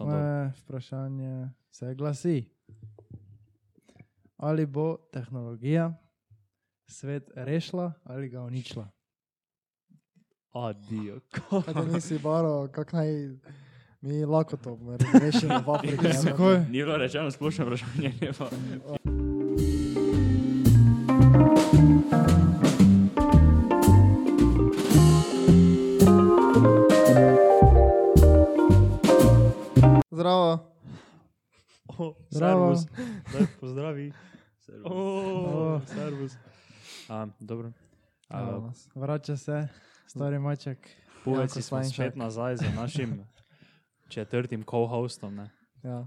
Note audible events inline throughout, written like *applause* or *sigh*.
Moje vprašanje se glasi. Ali bo tehnologija svet rešila ali ga uničila? Adijo. *laughs* Kaj ti nisi baro, kak naj mi lahko to rešimo v Afriki. *laughs* ne? Zakaj? Ni bilo rečeno splošno vprašanje. *laughs* *laughs* O, Zdravo. servus. Daj, pozdravi. O. O, servus. A, dobro. Nas. Vrača se, stari maček. Janko smo spet nazaj za našim *laughs* četrtim co-hostom. ne. Ja.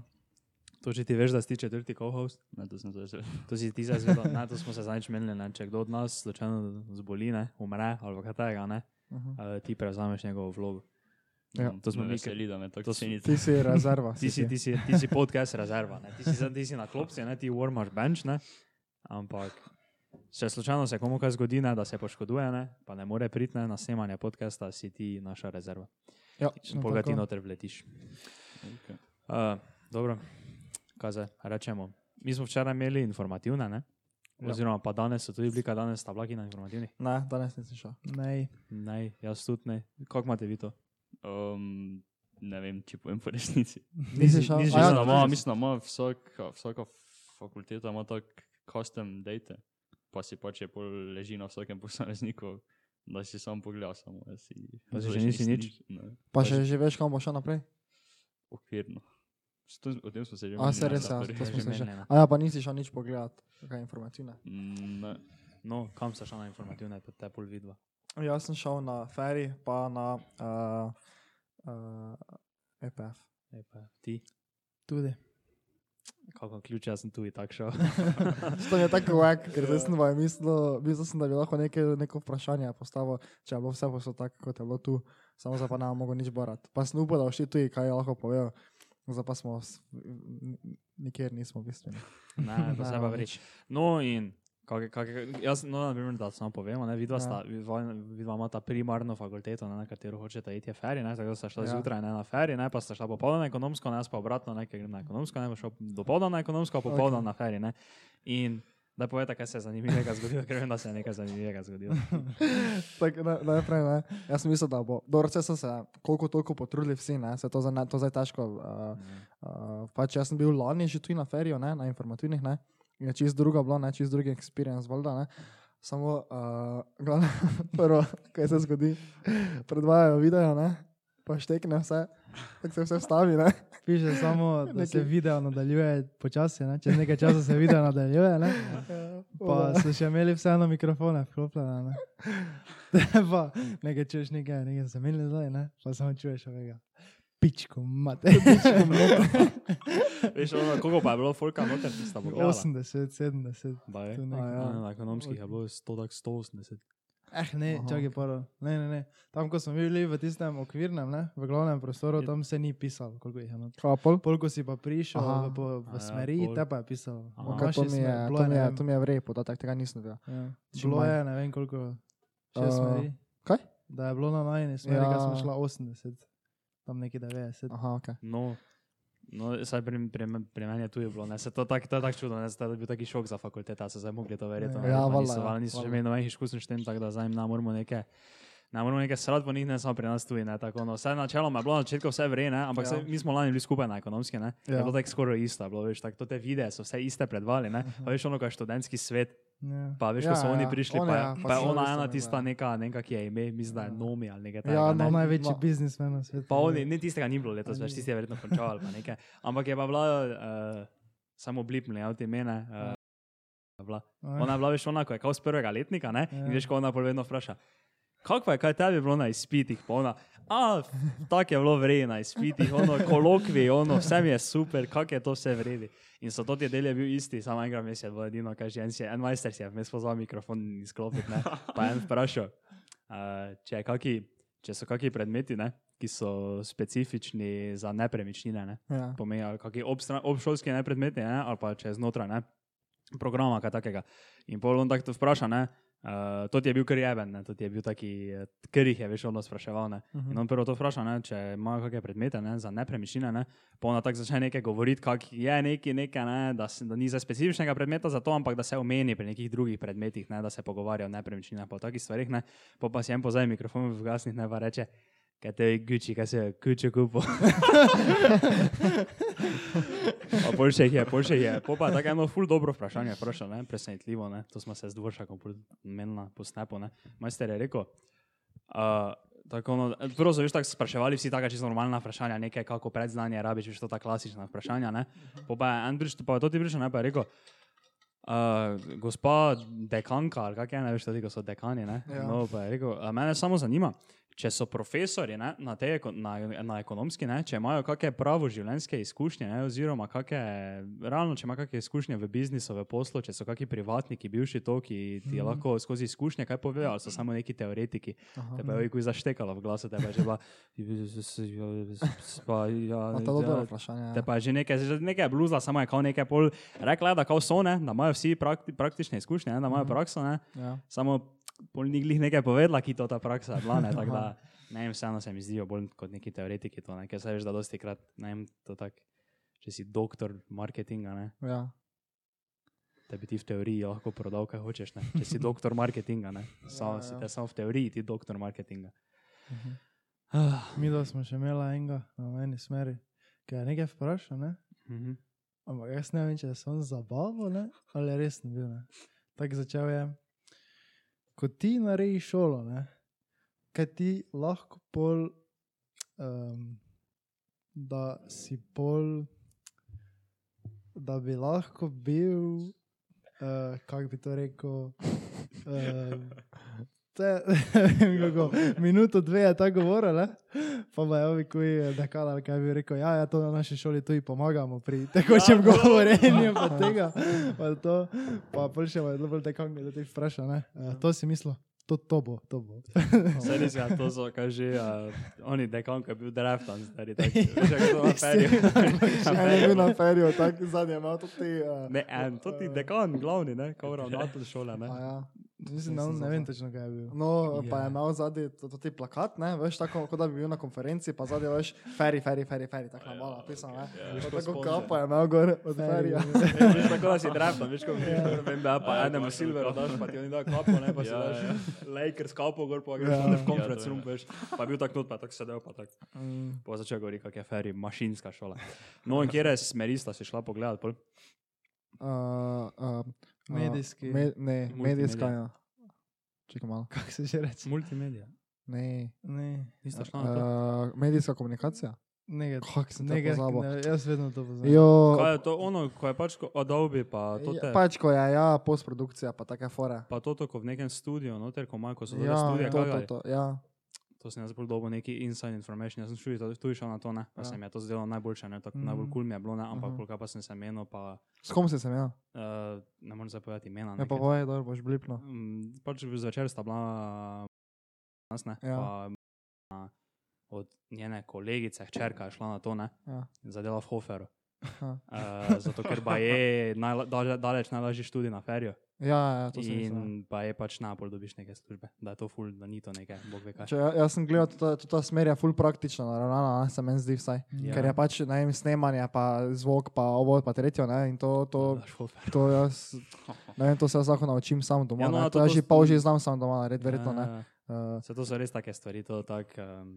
To že ti veš, da si ti četrti co-host? Ne, to sem zdaj že. To si ti zdaj zvedel, ne, to smo se zadnjič menili, ne, če kdo od nas slučajno zboli, ne, umre ali kaj takega, ne, Mhm. uh, ti prevzameš njegovo vlogo. Ja. Mm, To smo mi, veseli, da me tako cenite. Ti si rezerva. ti si, ti si, ti si podcast rezerva, ne, ti si, ti si na klopci, ne, ti warmaš bench, ne, ampak če slučajno se komu kaj zgodi, ne, da se poškoduje, ne, pa ne more priti ne, na snemanje podcasta, si ti naša rezerva. Ja, In pol ga ti noter vletiš. Okay. Uh, dobro, kaj zdaj rečemo. Mi smo včeraj imeli informativne, ne? Ja. Oziroma, pa danes so tudi bili, kaj danes sta blaki na informativnih. Ne, danes nisem šel. Nej. Ne, jaz tudi ne. Kako imate vi to? Um, ne vem, če povem po resnici. Nisi šel? nisi A ja, Mislim, da šel? ima, mislim, da ima vsaka, vsaka fakulteta ima tak custom date, pa si pač je pol leži na vsakem posamezniku, da si sam pogledal samo. da Si, Pa si še nisi nič? Ne, Pa še že veš, kam bo šel naprej? okvirno. Tem- O tem smo se že A, se res, ja, stvari. to smo že se že. *laughs* A ja, pa nisi šel nič pogledat, kaj informativne. Ne, No, kam ste šli na informativne, pa te pol vidva? Jaz sem šel na ferij, pa na uh, uh, EPF. E pa ti, Tudi. kako ključ, jaz sem tu in tak šel. *laughs* To je tako vek, ker zdaj sem vaj mislil, mislil sem, da bi lahko neke, neko vprašanje postavil, če je bilo vse posod tako, kot je bilo tu, samo zdaj pa ne mogo nič borati. Pa sem upal, da boš ti tu, kaj lahko povedal. Zdaj pa smo, nikjer nismo ne, to Ne, se pa no, vreč. No in, kak, kak, jaz, no, na primer, da samo povemo, ne, vidva, Ja. sta, vidva, vidva imata primarno fakulteto, ne, na katero hočete iti, je ferij, ne, tako da sta šla Ja. zjutraj ne, na ferij, ne, pa sta šla popoldan na ekonomsko, ne, jaz pa obratno, ne, ker grem na ekonomsko, ne, pa šel dopoldan na ekonomsko, popoldan Ok. okay. na ferij, ne. In da povete, kaj se je zanimivega zgodilo, *laughs* ker vem, da se je nekaj zanimivega zgodilo. *laughs* Tako, ne, najprej, ne. Jaz sem mislil, da bo. Dobro, če so se koliko toliko potrudili vsi, ne, se to, za, to zdaj težko. Uh, uh, pač jaz sem bil lani že tu na feriju, ne, na informativnih, ne. Je čist druga bila, ne, čist drugi experience, valjda, ne. Samo, uh, glavno, *laughs* prvo, kaj se zgodi, predvajajo video, ne, pa štekne vse, tako se vse vstavi, ne. Piše samo, da se video nadaljuje počasi, ne? čez nekaj časa se video nadaljuje, ne? pa so še imeli vseeno mikrofone vklopljene. Ne? *laughs* Pa nekaj čuješ, nekaj, nekaj zamenili zdaj, ne? pa samo čuješ ovega. Pičko, mate. *laughs* Veš, ono, koliko pa je bilo folka noter, tista pogledala? 80, 70. Baje. tu A ja. Ja. Na ekonomskih je bilo 100, tak 180. Eh, ne, čakaj, paro. Ne, ne, ne. Tam, ko smo bili v tistem okvirnem, ne, v glavnem prostoru, tam se ni pisalo, koliko jih je noter. Kapol. Polko si pa prišel Aha. v, v A ja, smeri, pol. te pa je pisalo. V Okay, to, mi je, to, mi ne je, to mi je v redu, da tega nisem videl. Ja. Bilo je, ne vem koliko, Uh, šest smeri. kaj? Da je bilo na najni smeri, ja. Ja. smo šla 80, tam neki 90. Aha, ok. No, no saj pri, pri, pri meni je tu je bilo, ne, se to tako to je tak čudno, ne, se to je bil taki šok za fakulteta, so zdaj mogli to verjeti. Ja, ne, ja, pa valjda, niso, ja, valjda niso še valjda. imeli nobenih izkušenj s tem, tako da zdaj jim ne moramo neke, ne moramo neke srati po njih, ne samo pri nas tu, ne, tako no, vse načeloma je bilo na začetku vse vre, ne, ampak Ja. ja. mi smo lani bili skupaj na ekonomski, ne, ja. je Ja. bilo tako skoraj isto, bilo, veš, tako to te videe so vse iste predvali, ne, pa veš ono, kaj je študentski svet, Ja. pa veš, Ja, ko so oni ja, prišli, one, pa, ja, pa pa je so ona ena imeli, tista ja. neka, neka, ki je ime, mislim, da je Ja. Nomi ali nekaj Ja, takega. No, ne. največji ma- biznismen na svetu. Pa oni, ne tistega ni bilo letos, ni. tisti je verjetno končal ali pa nekaj. Ampak je pa bila uh, samo blipnila, ja, od imene. Uh, bila. Ja. Ona je bila veš ona, ko je kao z prvega letnika, ne? Ja. In veš, ko ona pol vedno vpraša. Kako je, kaj tebi je bilo na izpitih? Pa ona, a, tako je bilo vredi na izpitih, ono, kolokvi, ono, vse mi je super, kako je to vse vredi. In so to ti del je bil isti, samo enkrat mes je bilo edino, kaj že en, si je, en majster si je vmes pozval mikrofon in izklopiti, ne. Pa en vprašal, uh, če, kaki, če so kakšni predmeti, ne, ki so specifični za nepremičnine, ne Ja. pomeni, ali kakšni obšolski ne predmeti, ne, ali pa če je znotraj ne, programa, kaj takega. In pol on tako to vpraša, ne, Uh, to je bil kar jeben, ne, to je bil taki, eh, ker jih je veš ono spraševal. Ne. Mhm. In on prvo to vpraša, ne, če imajo kakšne predmete ne, za nepremičnine, ne, pa ona tako začne nekaj govoriti, kak je neki nekaj, ne, da, se, da ni za specifičnega predmeta za to, ampak da se omeni pri nekih drugih predmetih, ne, da se pogovarja o nepremičninah, pa o takih stvarih, ne, pa pa si en pozaj mikrofon vgasnih, ne, pa reče, kaj te je Gucci, kaj se je Gucci kupil. Pa boljše je, boljše je. Po pa je tako eno ful dobro vprašanje, vprašal, ne, presenetljivo, ne, to smo se z dvoršakom menili po snapu, ne. Majster je rekel, uh, tako ono, prvo so veš tako spraševali vsi taka čisto normalna vprašanja, nekaj kako predznanje rabiš, veš to ta klasična vprašanja, ne. Po pa je en prišel, pa je to ti prišel, ne, pa je rekel, Uh, gospa dekanka, ali kaj je, ne veš, tudi ko so dekani. Ne? Ja. No, pa je rekel, a mene samo zanima, če so profesori ne, na, eko- na, na ekonomski, ne, če imajo kakšne pravo življenjske izkušnje, ne, oziroma kakšne, realno, če imajo kakšne izkušnje v biznisu, v poslu, če so kakšni privatniki, bivši to, ki ti Mhm. lahko skozi izkušnje kaj povejo, ali so samo neki teoretiki. Aha. Te pa je kuj zaštekalo v glasu, te pa je že bila. Pa, *laughs* ja, to je dobro vprašanje. Te pa je že nekaj, že nekaj je bluzla, samo je kao nekaj pol. Rekla je, da kao so ne, da imajo vsi prakti, praktične izkušnje, ne, da imajo Mhm. prakso, ne, Ja. samo pol ni glih nekaj povedala, ki to ta praksa je bila, ne, tako da, ne vem, vseeno se mi zdijo bolj kot neki teoretiki to, ne, ker se veš, da dosti krat, ne vem, to tak, če si doktor marketinga, ne, Ja. da bi ti v teoriji lahko prodal, kaj hočeš, ne, če si *laughs* doktor marketinga, ne, samo Ja, si ja. te samo v teoriji ti doktor marketinga. Mhm. Ah, Mi dva smo še imela enega na eni smeri, ki je nekaj vprašal, ne? mhm. Ampak jaz ne vem, če zabavo ne? ali resno bil. Tako začel je, ko ti narediš šolo, ne? kaj ti lahko pol, um, da si pol, da bi lahko bil, uh, kako bi to rekel, *laughs* um, te, ne kako, minuto, dve je tako govoril, ne? pa pa je ovi, je dekala, ali kaj bi rekel, ja, ja, to na naši šoli tudi pomagamo pri tekočem govorjenju, pa tega, pa to, pa še je tekanje, da ti vpraša, ne, uh, to si mislil, to, to bo, to bo. *laughs* Saj res, ja, to so, kaj že, uh, oni dekan, ki je bil draftan, stari, *laughs* tako, kako to na feriju. *laughs* Na En je bil na feriju, tako zadnje je imel tudi. Uh, Ne, en, to ti dekan, glavni, ne, kao ravnatelj šole, ne. a ja. Mislim, on ne vem točno, kaj je bil. No, pa Ja. je imel zadnji to, to ti plakat, ne, veš, tako kot da bi bil na konferenci, pa zadnji veš, feri, feri, feri, feri, tako na malo pisano, ne. Pa tako kapo je imel gor od ferija. *laughs* Veš, tako da si draftan, veš, kako vem, da pa enemu Silveru daš, pa ti oni da kapo, ne, pa si Ja, daš ja. Lakers kapo gor, pa greš Ja. na Ja, conference to je. room, veš, pa je bil tak not, pa tako sedel, pa tako. Mm, Pa začel govoriti, kak je feri, mašinska šola. No, in kje smeri sta si šla pogledat, pol? uh, uh, Medijski. Me, ne, medijska, Multimedia. ja. Čakaj malo. Kako se že reče? Multimedija. Ne. Ne, Nista šla na to? Uh, medijska komunikacija. ne, Kako sem te ne, pozabil? ne, jaz vedno to poznam. Jo, Kaj je to ono, ko je pač ko Adobe, pa to te, ja, pač ko je, ja, postprodukcija, pa take fore. pa to, ko v nekem studiu, noter, ko imajo, ko so Ja, studije, to, to, to, ja. To sem jaz bolj dobil neki inside information, jaz sem šel tudi- šel na to, ne, pa Ja. se mi je to zdelo najboljše, ne, tako Mhm. najbolj kul cool mi je bilo, ne, ampak Mhm. koliko pa sem se menil, pa S kom si se imel? uh, ne morem zapovedati imena. Ja, pa neke. povej, da boš blipno. Mm, pač zvečer sta bila nas, ne, Ja. pa a, od njene kolegice, hčerka je šla na to, ne, Ja. zadela v Hoferu. Uh, *laughs* zato, ker pa je najla, dale, daleč najlažji študij na ferju. Ja, ja, to sem mislil. In pa je pač napol dobiš neke službe, da je to ful, da ni to nekaj, bog ve kaj. Če, ja, jaz sem gledal, da ta smer je full praktično naravnana, se meni zdi vsaj. Ja. Ker je pač, ne vem, snemanje, pa zvok, pa ovo, pa tretjo, ne, in to, to, Hofer. to jaz, ne vem, to se jaz lahko naučim sam doma, Ja, no, ja, a no, to- to, to to že s- pol že znam sam doma narediti, verjetno ne. Uh, Se to so res take stvari, to tako. Um,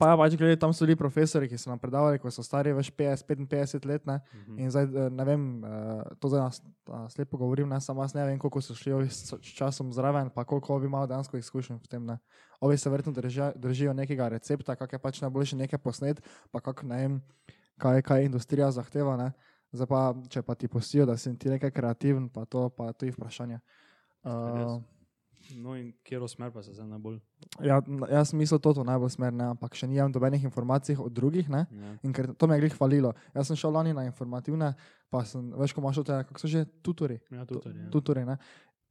pa ja, pač gledaj, tam so bili profesori, ki so nam predavali, ko so stari več 50-55 let, ne, mhm. In zdaj, eh, ne vem, eh, to zdaj nas a, slepo govorim, ne samo jaz ne vem, koliko so šli ovi s časom zraven, pa koliko ovi imajo dejansko izkušenj v tem. Ne. Ovi se verjetno držijo, držijo nekega recepta, kak je pač najboljši nekaj posnet, pa kak ne vem, kaj, kaj industrija zahteva. Ne. Zdaj pa, če pa ti postijo, da si ti nekaj kreativen, pa to, pa to je vprašanje. Uh, No in kjer smer pa se zdaj najbolj. ja, jaz sem mislil, da to najbolj smer, ne, ampak še nimam dobenih informacij od drugih. Ne. Ja. In ker to me je glih hvalilo. Jaz sem šel lani na informativne, pa sem, veš, ko imaš te, kako so že, tutori. Ja, tudi. Ja. tutori, ne.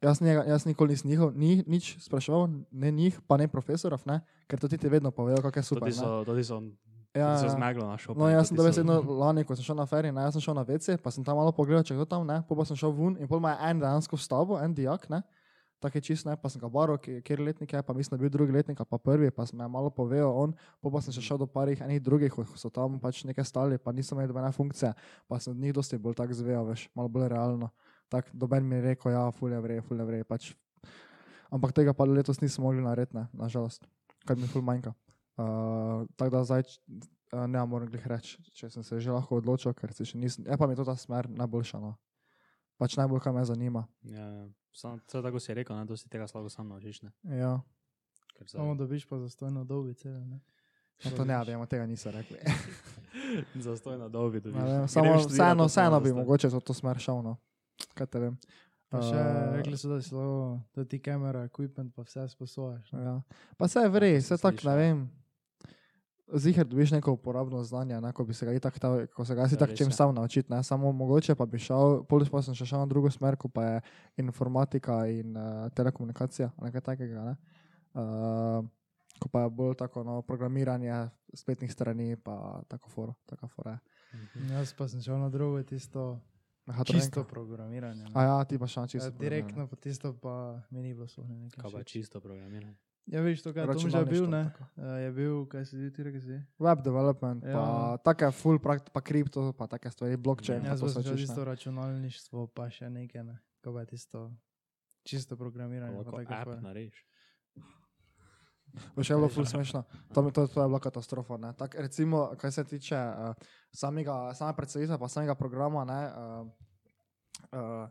Jaz, njega, jaz nikoli nisem njihov, ni, nič spraševal, ne njih, pa ne profesorov, ne, ker to ti ti vedno povejo, kako je super. Tudi ne. so, tudi so, ja, so ja. zmeglo na šopu. No, jaz sem dobesedno lani, ko sem šel na ferij, ne, jaz sem šel na WC, pa sem tam malo pogledal, če kdo tam, ne, pol pa sem šel ven in pol ima en dejansko stavbo, en dijak, ne, tako je čist ne, pa sem ga baro, kjer letnik je, pa mislim, da je bil drugi letnik pa prvi, pa sem me malo povedal on, po pa sem še šel do parih enih drugih, ko so tam pač nekaj stali, pa nisem imel dobene funkcije, pa sem od njih dosti bolj tak zvejo, veš, malo bolj realno. Tako, doben mi je rekel, ja, fulje vre, fulje vre, pač. Ampak tega pa letos nismo mogli narediti, ne, nažalost, kar mi ful manjka. Uh, tako da zdaj uh, ne morem glih reči, če sem se že lahko odločil, ker se še nisem. Je pa mi to ta smer najboljša. No. Pač najbolj, kar me zanima. Ja, ja. Sam, vse tako si rekel, ne, da si tega slabo sam naučiš. Ne? Ja. Ker Samo dobiš pa zastojno dobice. Ne? No, to ne vem, tega niso rekli. *laughs* Zastoj na dolgi dobiš. Vem, Greš Samo vseeno, to vseeno bi mogoče to, to smer šel. No. Kaj te vem. Pa še Uh, rekli so, da si lahko, da ti kamera, equipment pa vse sposojaš. ne. Ja. Pa se je vrej, to vse tako, ne slišal. vem. Ziher dobiš neko uporabno znanje, ne, ko bi se ga itak, ta, ko se ga si Ja, tak res čem je. sam naučiti, ne, samo mogoče pa bi šel, pol pa sem še šel na drugo smer, ko pa je informatika in uh, telekomunikacija, nekaj takega, ne. Uh, ko pa je bolj tako, no, programiranje spletnih strani, pa tako fora, taka fora je. Jaz pa sem šel na drugo, tisto Aha, to čisto programiranje. ne. A ja, ti pa še na Ja, čisto. direktno, pa tisto pa mi ni bilo nekaj. Kaj pa čisto programiranje. Ja, veš, to, kaj je že bil, ne? tako. Uh, je bil, kaj si ti, ti rekel si? Web development, ja. pa Ja. take full prakt, pa kripto, pa take stvari, blockchain. Ja, to se ne. tisto računalništvo, pa še nekaj, ne? Kaj pa je tisto čisto programiranje. pa app fora. narediš. Bo še bilo ful smešno. To, mi- to, to je bila katastrofa. Ne? Tak, recimo, kaj se tiče uh, samega, same predstavitve, pa samega programa, ne, uh, uh,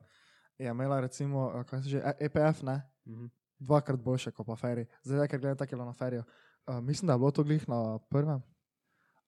je imela recimo, uh, kaj se že, EPF, ne, Mhm. Dvakrat boljše kot pa Ferry. Zdaj, ker gledam tako na Ferry. Uh, mislim, da je bilo to glih na prvem.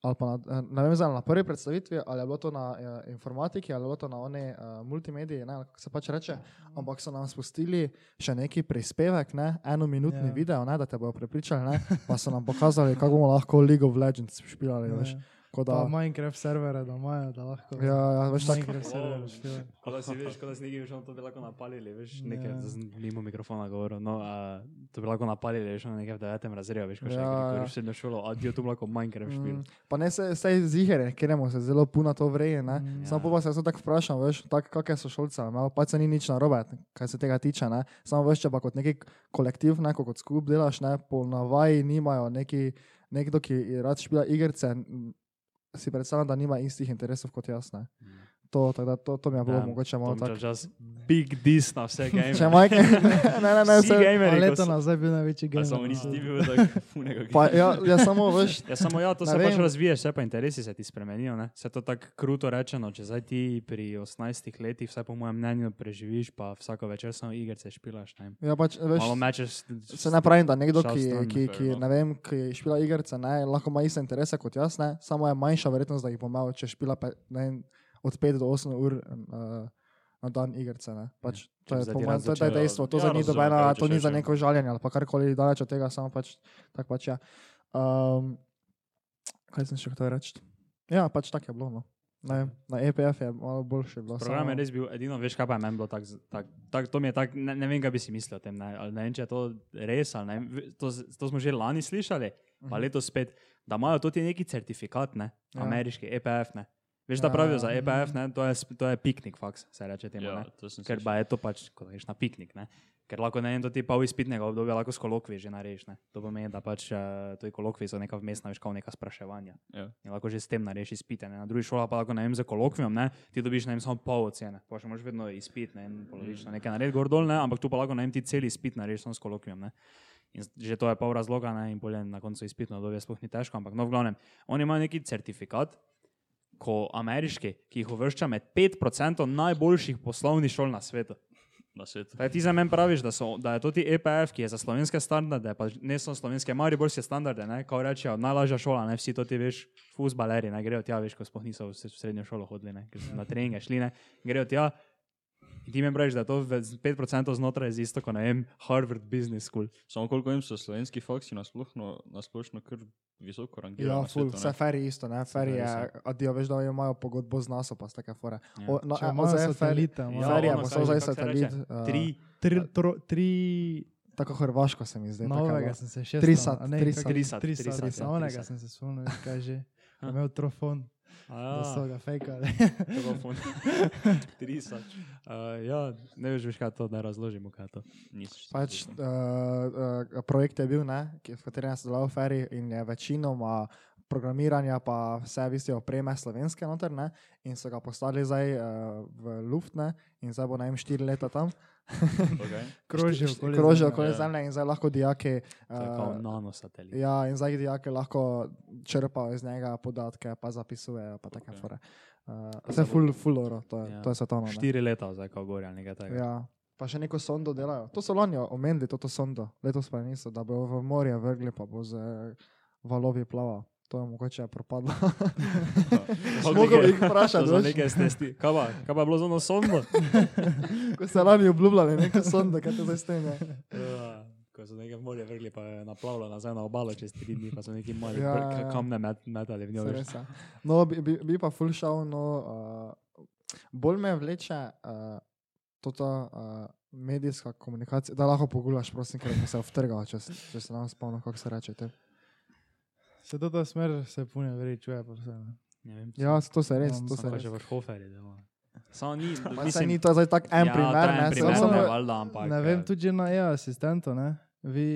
Ali pa na, eh, ne vem, zdaj na prvi predstavitvi, ali je bilo to na uh, informatiki, ali je bilo to na oni uh, multimediji, ne, kako se pač reče. Ampak so nam spustili še neki prispevek, ne, enominutni Ja. yeah. video, ne, da te bodo prepričali, ne, pa so nam pokazali, kako bomo lahko League of Legends špilali. Ja. Veš, Pa da, Minecraft servere, da imajo, da lahko. ja, ja, veš, tako, Minecraft servere špilajo. Ko da si veš, ko da si nekaj, veš, ono to bi lahko napalili, veš, nekaj, Ja. zdaj sem mimo mikrofona govoril, no, a, to bi lahko napalili, veš, ono nekaj v devetem razredu, veš, ko še Ja, nekaj, ja. ko greš v srednjo šolo, adijo, to bi lahko Minecraft špil. Mm, pa ne se, se zihre, kjeremo se zelo puno to vreje, ne. Mm. Samo Ja. pa se jaz tako vprašam, veš, tak, kakšne so šolce, malo pa se ni nič narobe, kaj se tega tiče, ne. Samo veš, če pa kot neki kolektiv, ne, ko kot skup delaš, ne, po navaji nimajo neki, nekdo, ki rad špila igrice, m, si predstavljam, da nima istih interesov kot jaz, ne. To, da, to, to mi je bilo Ja, mogoče malo tako. Čas, big dis na vse *laughs* game. Če majke, *laughs* ne, ne, ne, vse. ko leto nazaj bil največji Pa gamer. samo na nisi ti bil tako funega. Pa, ja, ja, samo veš, Ja, samo ja, to se pač vem. razviješ, vse pa interesi se ti spremenijo. Ne? Se to tako kruto rečeno, če zdaj ti pri 18 letih, vsaj po mojem mnenju, preživiš, pa vsako večer samo igrice špilaš. Ne? ja, pač, veš, Malo mečeš. Se ne pravim, da nekdo, ki, stran, ki, ki, enough. ne vem, ki špila igrice, ne, lahko ima iste interese kot jaz, ne, samo je manjša verjetnost, da jih bo imel, če špila ne, vem, od 5 do 8 ur uh, na dan igrice. Ne. Pač, to, je, po mojem, to je dejstvo, to, Ja, ja, ni razumem, dobena, kaj to ni za ja. neko žaljenje ali karkoli daleč od tega, samo pač tako pač je. Um, kaj sem še hotel reči? Ja, pač tako je bilo. No. Ne, vem, na EPF je malo boljše bilo. Program je samo- res bil edino, veš, kaj pa je meni bilo tako. Tak, tak, to mi je tako, ne, ne vem, kaj bi si mislil o tem. Ne, ali ne vem, če je to res ali ne. To, to smo že lani slišali, pa Mhm. letos spet, da imajo tudi neki certifikat, ne, Ja. ameriški, EPF. Ne. Veš, da pravijo za EPF, ne, to je, to je piknik faks, se reče temu. Ja, Ker pa je to pač, ko greš na piknik. Ne? Ker lahko ne vem, to ti pol izpitnega obdobja lahko s kolokvi že narediš. Ne? To pomeni, da pač uh, to je kolokvi so neka vmesna, veš, kao neka spraševanja. Ja. In lahko že s tem narediš izpite. Ne? Na drugi šoli pa lahko ne vem, za kolokvijom, ne? ti dobiš ne vem, samo pol ocene. Pa še moraš vedno izpit, ne vem, polovično nekaj narediti gor dol, ne? ampak tu pa lahko ne vem, ti cel izpit narediš samo s kolokvijom. Ne? In že to je pol razloga, ne? in bolje na koncu izpitno obdobje sploh ni težko, ampak no, v glavnem, oni imajo neki certifikat, ko ameriški, ki jih uvršča med 5% najboljših poslovnih šol na svetu. Na svetu. Zdaj, ti za meni praviš, da, so, da je to ti EPF, ki je za slovenske standarde, pa ne samo slovenske, mariborske standarde, ne, kao rečejo, najlažja šola, ne, vsi to ti veš, fusbaleri, ne, grejo tja, veš, ko sploh niso v srednjo šolo hodili, ne, ker so na treninge šli, ne, grejo tja. Ti mi praviš, da je to v- z 5% znotraj z isto, kot ne vem, Harvard Business School. Samo koliko jim so slovenski faksi nasplošno, nasplošno kar visoko rangirani. Ja, na ful, vse feri isto, ne, feri je, adijo, veš, da imajo pogodbo z NASA, pa ste take fore. Ja. O, no, imajo je Ferry- satelite, imajo- je postal kaj zdaj satelit. reče? uh, Tri, Tri, tro, tri Tako hrvaško se mi zdi. tako je novega sem se še Trisat, trisat. Trisat, Trisat, trisat, trisat, ja, onega trisat. sem se spomnil, veš, kaj že. Ha. *laughs* Imel trofon. Da so ga fejkali. Telefon. Trisač. Uh, ja, ne veš, kaj to, da razložimo, kaj to. Nisi Pač, uh, uh, projekt je bil, ne, v katerem je sodeloval Ferry in je večinoma programiranja, pa vse v bistvu opreme slovenske noter, ne, in so ga poslali zdaj uh, v luft, ne, in zdaj bo na jim štiri leta tam. Okay. *laughs* Krožijo okoli krožijo zemlje. okoli Ja. zemlje in zdaj lahko dijaki. Uh, nanosatelit. ja, in zdaj dijaki lahko črpajo iz njega podatke, pa zapisujejo, pa take Ok. fore. Uh, vse full, full oro, to je, Ja. to je svetovno. ne. Štiri leta zdaj, ko gori ali nekaj takega. Ja. Pa še neko sondo delajo. To so lani omenili, to, to sondo, letos pa niso, da bo v morje vrgli, pa bo z eh, valovi plaval. To je mogoče propadlo. *laughs* Bi jih vprašati, veš. neke stesti. Kaj pa, kaj pa je bilo za ono sondo? Ko ste lani obljubljali neko sondo, kaj te zdaj stene. Ja, Ko so nekaj morje vrgli, pa je naplavilo nazaj na obalo čez tri dni, pa so neki mali Ja, ja, ja. kamne met, metali v njo. Je. No, bi, bi, bi pa full šel, no, uh, bolj me vleče uh, toto uh, medijska komunikacija, da lahko pogulaš, prosim, ker se vtrga, če, s- če se nam spomnim, kako se reče. Te. Se to ta smer se pune, veri, čuje pa vse. ne. Ne vem, Ja, to se res, No, to se res. že v Šhoferju. Samo ni, *laughs* se mislim, ni to zdaj tako en ja, primer, to je ne, en samo- primer, samo- ne, valjda, ampak. Ne vem, eh, tudi na EA asistentu, ne? Vi,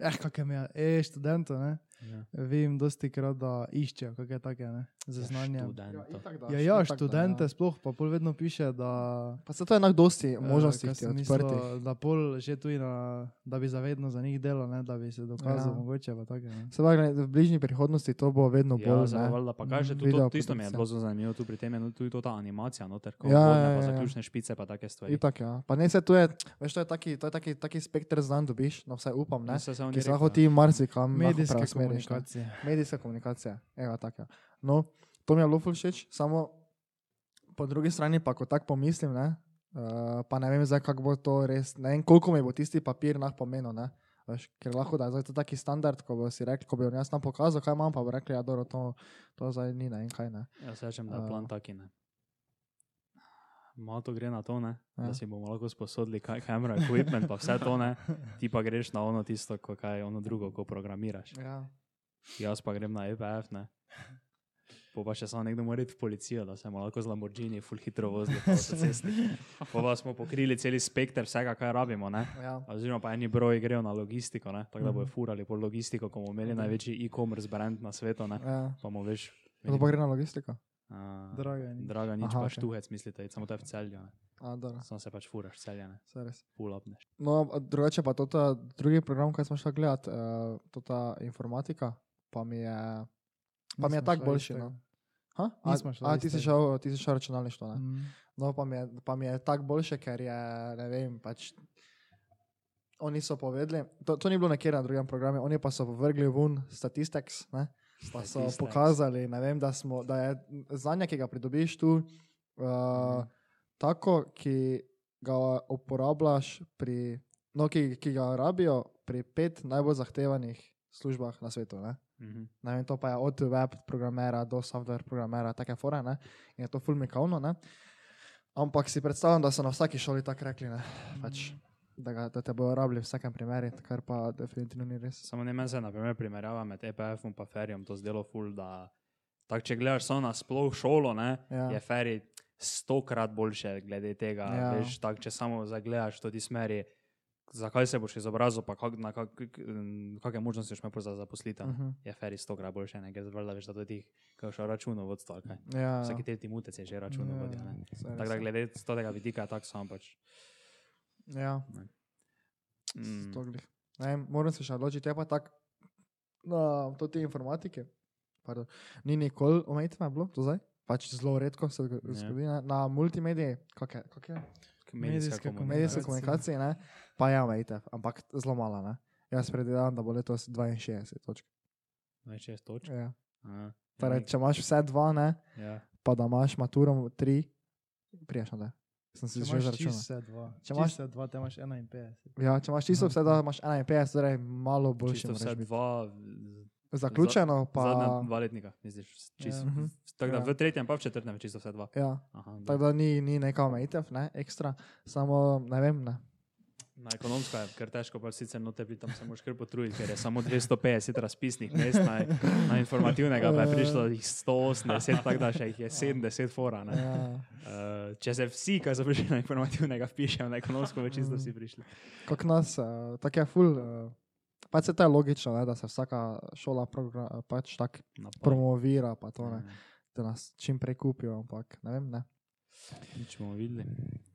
eh, kakem je, e, študentu, ne? Ja. Jim dosti krat, da iščejo, kakšne take, ne? Za znanje. Študenta. Ja, ja, študente sploh, pa pol vedno piše, da... Pa se to je enak dosti eh, možnosti kaj ti sem odprtih. mislil, Da pol že tu na, da bi zavedno za njih delal, ne? Da bi se dokazal, Ja. mogoče pa take, ne? Se pravi, v bližnji prihodnosti to bo vedno Ja, bolj. valjda, pa kaj še tu, Video to, tisto mi je bilo zelo zanimivo tu pri tem, je no, tudi ta animacija, noter, ko Ja, vodne, ja, pa ja, ja. zaključne špice, pa take stvari. Itak, ja. Pa ne se tu je, veš, to je taki, to je taki, taki spektr znanj dobiš, no vsaj upam, ne. Se on Ki se lahko ti marsikam Medijske preusmeriš, ne. komunikacije. Medijska komunikacija, evo tako. No, to mi je bilo ful všeč, samo po drugi strani pa, ko tako pomislim, ne, uh, pa ne vem zdaj, kako bo to res, ne vem, koliko mi bo tisti papir nah pomenil, ne. Veš, ker lahko da je to taki standard, ko bo si rekli, ko bi on jaz nam pokazal, kaj imam, pa bo rekli, ja, dobro, to, to zdaj ni, ne vem kaj, ne. Jaz rečem, da je A. plan taki, ne. Malo to gre na to, ne? Ja. da si bomo lahko sposodili kamera, equipment, pa vse to, ne? ti pa greš na ono tisto, ko kaj ono drugo, ko programiraš. Ja. Jaz pa grem na EPF, ne. Po pa še samo nekdo mora iti v policijo, da se bomo lahko z Lamborghini full hitro vozili po avtocesti. Po pa smo pokrili cel spekter vsega, kaj rabimo, ne. Ja. Oziroma pa eni broji grejo na logistiko, ne. Tako da bojo furali po logistiko, ko bomo imeli največji e-commerce brand na svetu, ne. ja. Pa bomo veš. To pa gre na logistiko. A, Draga nič. Draga nič, Aha, pa okej. štuhec, mislite, samo to je v celju, Samo se pač furaš celje, ne. se res. Full upneš. No, drugače pa to drugi program, kaj smo šli gledati, uh, to ta informatika, pa mi je, pa mi je tako boljši. No. Ha? A, a ti si šel, ti si šel računalništvo, ne? Mm. No, pa mi je, pa mi je tako boljše, ker je, ne vem, pač. Oni so povedali, to, to ni bilo nekje na drugem programu, oni pa so vrgli ven statistics, ne? pa so Statistics. pokazali, vem, da, smo, da je znanje, ki ga pridobiš tu, uh, tako, ki ga uporabljaš pri, no, ki, ki ga rabijo pri pet najbolj zahtevanih službah na svetu. Ne? Mhm. Ne vem, to pa je od web programera do software programera, take fore, ne? in je to fulmikovno. Ne? Ampak si predstavljam, da so na vsaki šoli tako rekli, ne? pač, da, ga, da te bodo rabili v vsakem primeru, kar pa definitivno ni res. Samo ne meni se, na primer, primerjava med EPF-om in Ferijem, to zdelo ful, da tak, če gledaš samo na sploh šolo, ne, Ja. je Feri stokrat boljše glede tega. Ja. Veš, tak, če samo zagledaš to ti smeri, zakaj se boš izobrazil, pa kak, na kak, kakšne možnosti imaš za zaposlitev. Uh Uh -huh. Je Feri stokrat boljše, ne, ker zvrda veš, da to ti, ko še računovodstvo, ali kaj. Ja, Vsaki tretji mutec je že računovodja. Ja. saj Tako da glede z tega vidika, tako sam pač. Ja, Mm. Ne moram se še odločiti, je pa tako, no, to te informatike, pardon, ni nikoli omejitve bilo, to zdaj, pač zelo redko se zgo- Ja. zgodi, ne? na multimediji, kak je, kak je? Medijska Medijska komunikacija. medijske Komunikacije. komunikacije, ne, pa je omejitev, ampak zelo malo. Ne. Jaz predvidevam, da bo letos 62 točk. 26 točk. Ja. Aha. Torej, če imaš vse dva, ne, Ja. pa da imaš maturo tri, priješ na da. Sem si Če že imaš zračunal. vse dva. Če Če imaš- imaš vse dva, te imaš 51. Ja, če imaš čisto vse, da imaš 51, torej malo boljši. Čisto moraš vse dva, Zaključeno pa. zadnja dva letnika, misliš, čisto. Ja. Mhm. Tako da Ja. v tretjem, pa v četrtem je čisto vse dva. Ja, Aha, tako da ni, ni neka omejitev, ne, ekstra, samo ne vem, ne. Na ekonomsko je kar težko, pa sicer note bi tam se moš kar potruditi, ker je samo 250 razpisnih mest, na, na informativnega pa je prišlo jih 180, tako da še jih je 70 fora. Ne? Ja. Uh, če se vsi, ki so prišli na informativnega, pišejo na ekonomsko, več čisto vsi prišli. Kot nas, uh, tako je ful. Uh, pač se to je logično, ne, da se vsaka šola progra, pač tako promovira, pa to ne, Ja, da nas čim prej kupijo, ampak ne vem, ne. Nič bomo videli.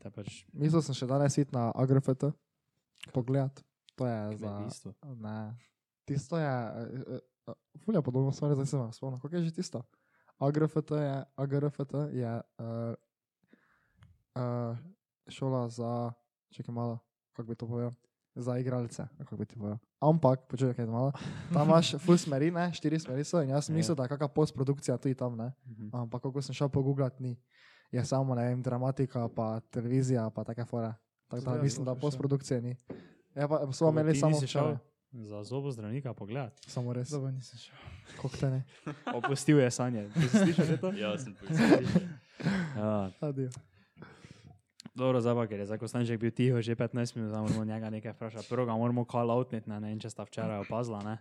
Pač Mislil sem še danes iti na AgroFT, pogledat. To je za. kmetijstvo. Ne. Tisto je, uh, uh, fulja podobno stvar, zdaj se vam spomnim. Kako je že tisto? AgroFT je, AgroFT je uh, uh, šola za, čekaj malo, kako bi to povedal, za igralce, kako. Ampak, počakaj malo, tam imaš *laughs* full smeri, ne, štiri smeri so in jaz sem Ja. mislil, da je kakšna postprodukcija tudi tam, ne. Mhm. Ampak, ko sem šel pogooglati, ni. Je samo, ne vem, dramatika, pa televizija, pa take fore. Tako da mislim, da še. postprodukcije ni. Ja, pa smo Kako imeli samo šel včeraj. Za zobozdravnika pogled. Samo res. Dobro, nisem šel. Koliko te ne? *laughs* Opustil je sanje. Si slišal že to? Ja, sem povedal. *laughs* Ja. Adijo. Dobro, zdaj pa, ker je za Kostanček bil tiho že 15 minut, zdaj moramo njega nekaj vprašati. Prvo ga moramo call outniti, ne, ne vem, če sta včeraj opazila, ne.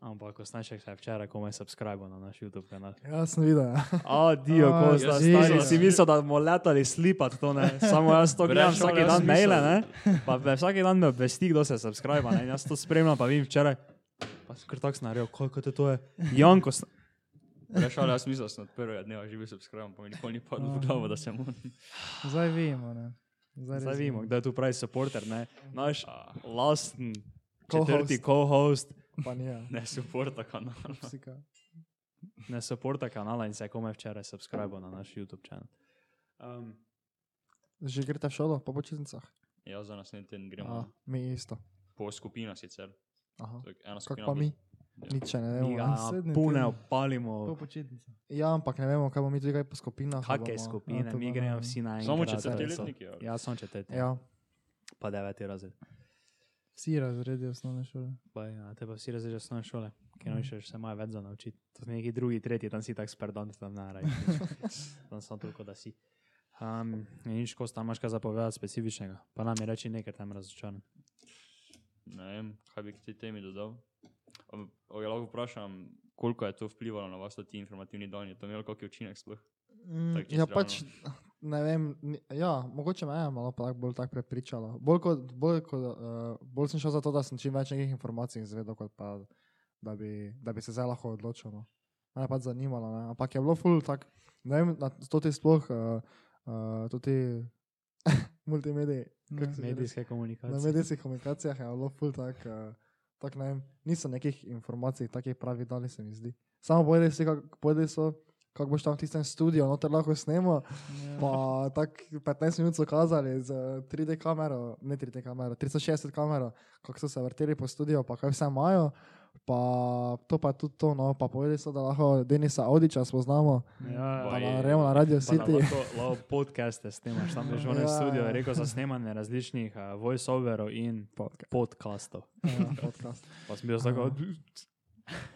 Ampak Kostanček se je včeraj komaj subscribe na naš YouTube kanal. Ja, sem videl. Ja. Adijo, A, ko sta ja, stari, ja. si mislil, da bomo letali slipat to, ne. Samo jaz to gledam vsak dan maile, ne. Pa vsak dan me obvesti, kdo se subscribe, ne. Jaz to spremljam, pa vem včeraj. Pa sem kar tako snaril, koliko te to je. Janko, sna- Rešal, jaz mislil, da sem od prvega dneva živel subscribe, pa mi nikoli ni padlo v glavo, da se mu. Zdaj vemo, ne. Zdaj, zdaj vidimo, kdo je tu pravi supporter, ne. Naš A, lasten Co-host. četrti co-host. Pa ni. Ja. Ne suporta kanala. Psika. ne supporta kanala in se je komaj včeraj subscribe na naš YouTube kanal. Um, Že greste v šolo po počitnicah? Ja, za naslednji teden A, gremo mi isto. po skupinah sicer. Aha. Ena Kako skupina. pa bo- mi? Ja. Nič še ne vemo. ga ne. naslednji pune opalimo. Ja, ampak ne vemo, kaj bomo mi tudi kaj po skupinah. Kakšne skupine, A, to mi gremo vsi na Samo enkrat, četrti ali? Ja, samo četrti. Ja, Pa deveti razred. Vsi razredi osnovne šole. Pa, ja, te pa vsi razredi osnovne šole, ki no še se imajo več za naučiti. To so neki drugi, tretji, tam si tak sperdant, tam ne raj. *laughs* tam samo toliko, da si. Um, in nič, ko tam imaš kaj zapovedati specifičnega, pa nam je reči nekaj tam razočaran. Ne vem, kaj bi k tej temi dodal. O, ja, lahko vprašam, koliko je to vplivalo na vas, ti informativni dan, je to imelo kakšen učinek sploh? Mm, Tako ja pač, ne vem, ja, mogoče me je malo pa tak, bolj tako prepričalo. Bolj, kot, bolj, kot, uh, bolj sem šel zato, da sem čim več nekih informacij izvedel, kot pa, da bi, da bi se zdaj lahko odločil. No. Me je pač zanimalo, ne. ampak je bilo ful tak, ne vem, na to ti sploh, uh, uh, to ti *laughs* multimediji, že reče? Medijske Na komunikacije. medijskih komunikacijah je bilo ful tak, uh, tak ne vem, niso nekih informacij, takih pravi dali se mi zdi. Samo povedali si, kako povedali so, kako boš tam v tistem studiu, noter lahko snemo, pa tako 15 minut so kazali z eh, 3D kamero, ne 3D kamero, 360 kamero, kako so se vrteli po studiu, pa kaj vse imajo. Pa to pa je tudi to, no, pa povedali so, da lahko Denisa Audiča spoznamo, Ja, pa Baj, na Remo na Radio Pa da City. lahko, lahko podcaste snemaš, tam je že v enem Ja. studiu rekel za snemanje različnih uh, voiceoverov in Podcast. podcastov. Ja, podcast. Pa sem bil tako,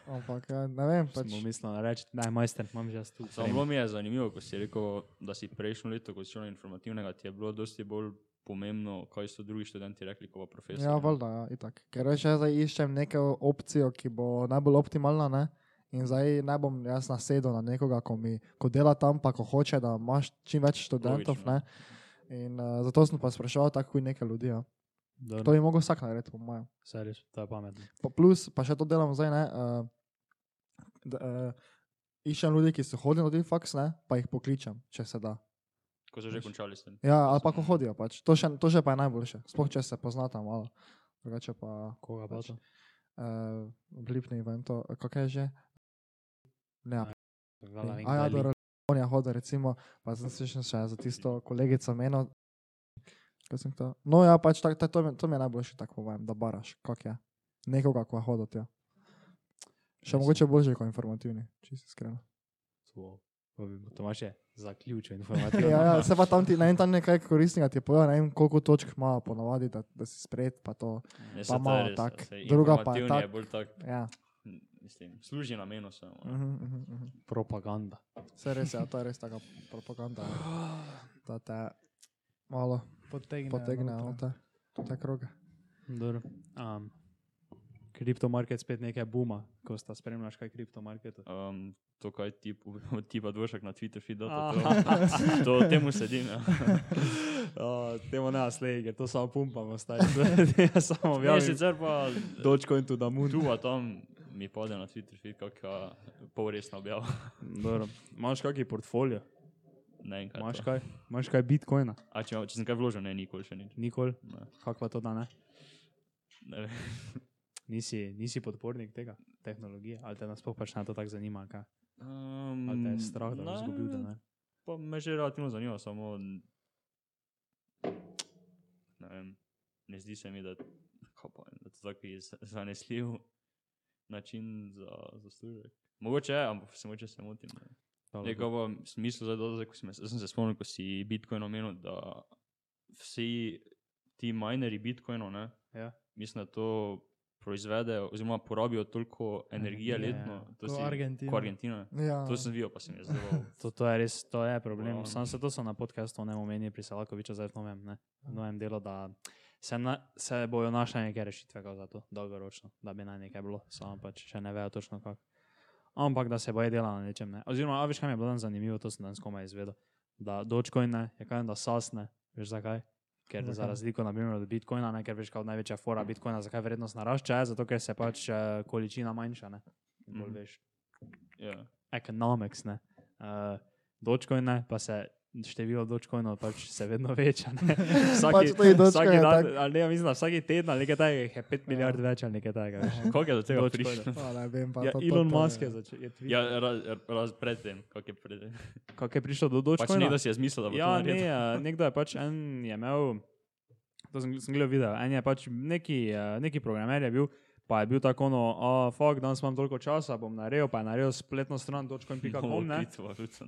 Ampak ja, ne vem, pač. sem mu mislil reči, da je majster, imam že tu. Samo bilo mi je zanimivo, ko si rekel, da si prejšnjo leto, ko si šel na informativnega, ti je bilo dosti bolj pomembno, kaj so drugi študenti rekli, kot pa profesor. Ja, valjda, ja, itak. Ker veš, jaz zdaj iščem neko opcijo, ki bo najbolj optimalna, ne? In zdaj ne bom jaz nasedel na nekoga, ko, mi, ko dela tam, pa ko hoče, da imaš čim več študentov, Logično. ne? In uh, zato sem pa spraševal tako in nekaj ljudi, ja. To bi mogel vsak narediti, po mojem. Seriš, to je pametno. Pa plus, pa še to delam zdaj, ne? Uh, da, uh, iščem ljudi, ki so hodili na ti faks, ne? Pa jih pokličem, če se da. Ko so že končali s tem. Ja, ali pa ko hodijo, pač. To še, to še pa je najboljše. Sploh, če se poznata malo. Drugače pa... Koga pa pač, to? Uh, v Lipni evento, kako je že? Ne, vem, a ja, do Ronja hoda, recimo, pa sem se še za tisto kolegico sem to? No, ja, pač tak, tak, to, mi, to mi je najboljše, tako povem, da baraš, kak je. Nekoga, ko hoda tja. Še Res. mogoče boljše kot informativni, če si iskren. To- to bi- Zaključen *laughs* informativno. Ja, ja, se pa tam ti, ne vem, tam nekaj koristnega ti povedal, ne vem, koliko točk ima ponavadi, da, da si sprejet, pa to. Ja, Pa je malo res, tak, druga pa je tak. je bolj tak, Ja. mislim, služi namenu samo. Uh -huh, uh -huh, uh. Propaganda. Vse res je, ja, to je res taka propaganda, da *gasps* te malo Potegne. potegne. noter. noter. To je kroga. Dobro. Um, kriptomarket spet nekaj buma, ko sta spremljaš kaj kriptomarketu. Um, to, kaj ti, *laughs* ti pa dvošek na Twitter feed, to, to, to temu sedim. Ja. Uh, temu ne slej, ker to samo pumpamo, stari. *laughs* Ja, samo Ja, sicer pa Dočko in tu da mu. tu, a tam mi pade na Twitter feed, kakšna polresna objava. *laughs* Dobro. Imaš kakšen portfolio? Ne kaj. Imaš kaj? Imaš kaj bitcoina? A če, če sem kaj vložil, ne, nikoli še nič. Nikoli? Pa to da ne? Ne vem. Nisi, nisi podpornik tega tehnologije, ali te nasploh pač ne to tako zanima, kaj? Um, Ali te je strah, da boš izgubil denar? Pa me že relativno zanima, samo ne, vem, ne zdi se mi, da, pa, da to taki z- zanesljiv način za zaslužek. Mogoče je, ampak se mogoče se motim. ne. V smislu, zdaj, da, ko sem, sem se spomnil, ko si Bitcoin omenil, da vsi ti minerji Bitcoinov, ne, Ja. mislim, da to proizvedejo oziroma porabijo toliko energije Energije, letno. To Ko si, Argentina. Ko Argentina. Ja. To sem videl, pa se mi je zdelo. To, to je res, to je problem. Wow. Sam se to so na podkastu ne omeni pri Salakoviču zdaj v novem, ne, v novem delu, da se, na, se bojo našle neke rešitve za to, dolgoročno, da bi naj nekaj bilo, samo pač še ne vejo točno kako. Ampak da se boje dela na nečem. Ne. Oziroma, a veš, kaj mi je bilo danes zanimivo, to sem danes komaj izvedel. Da Dogecoin ne, je kaj, da sasne, veš zakaj? Ker Zakaj? za razliko naprimer, od Bitcoina, ne, ker veš, kot največja fora Bitcoina, zakaj vrednost narašča, je zato, ker se pač eh, količina manjša, ne. Bolj Mhm. veš, Ja. economics, ne. Uh, Dogecoin ne, pa se število Dogecoinov pač se vedno veča. ne. *laughs* Vsaki, Pač vsaki dan, tak- ali ne, mislim, da vsaki teden ali nekaj takega je 5 milijard več ali nekaj takega. veš. Kako je do tega prišlo? *laughs* Pa, ne vem, pa Ja, to, to, Elon to, Musk je začel. Ja, raz, raz predtem, kako je predtem. *laughs* Kako je prišlo do Pač Dogecoina? nekdo si je zmislil, da bo Ja, to ne, naredil. eh, nekdo je pač en je imel, to sem, sem gledal video, en je pač neki, eh, neki programer je bil, pa je bil tako ono, a fuck, danes imam toliko časa, bom naredil, pa je naredil spletno stran.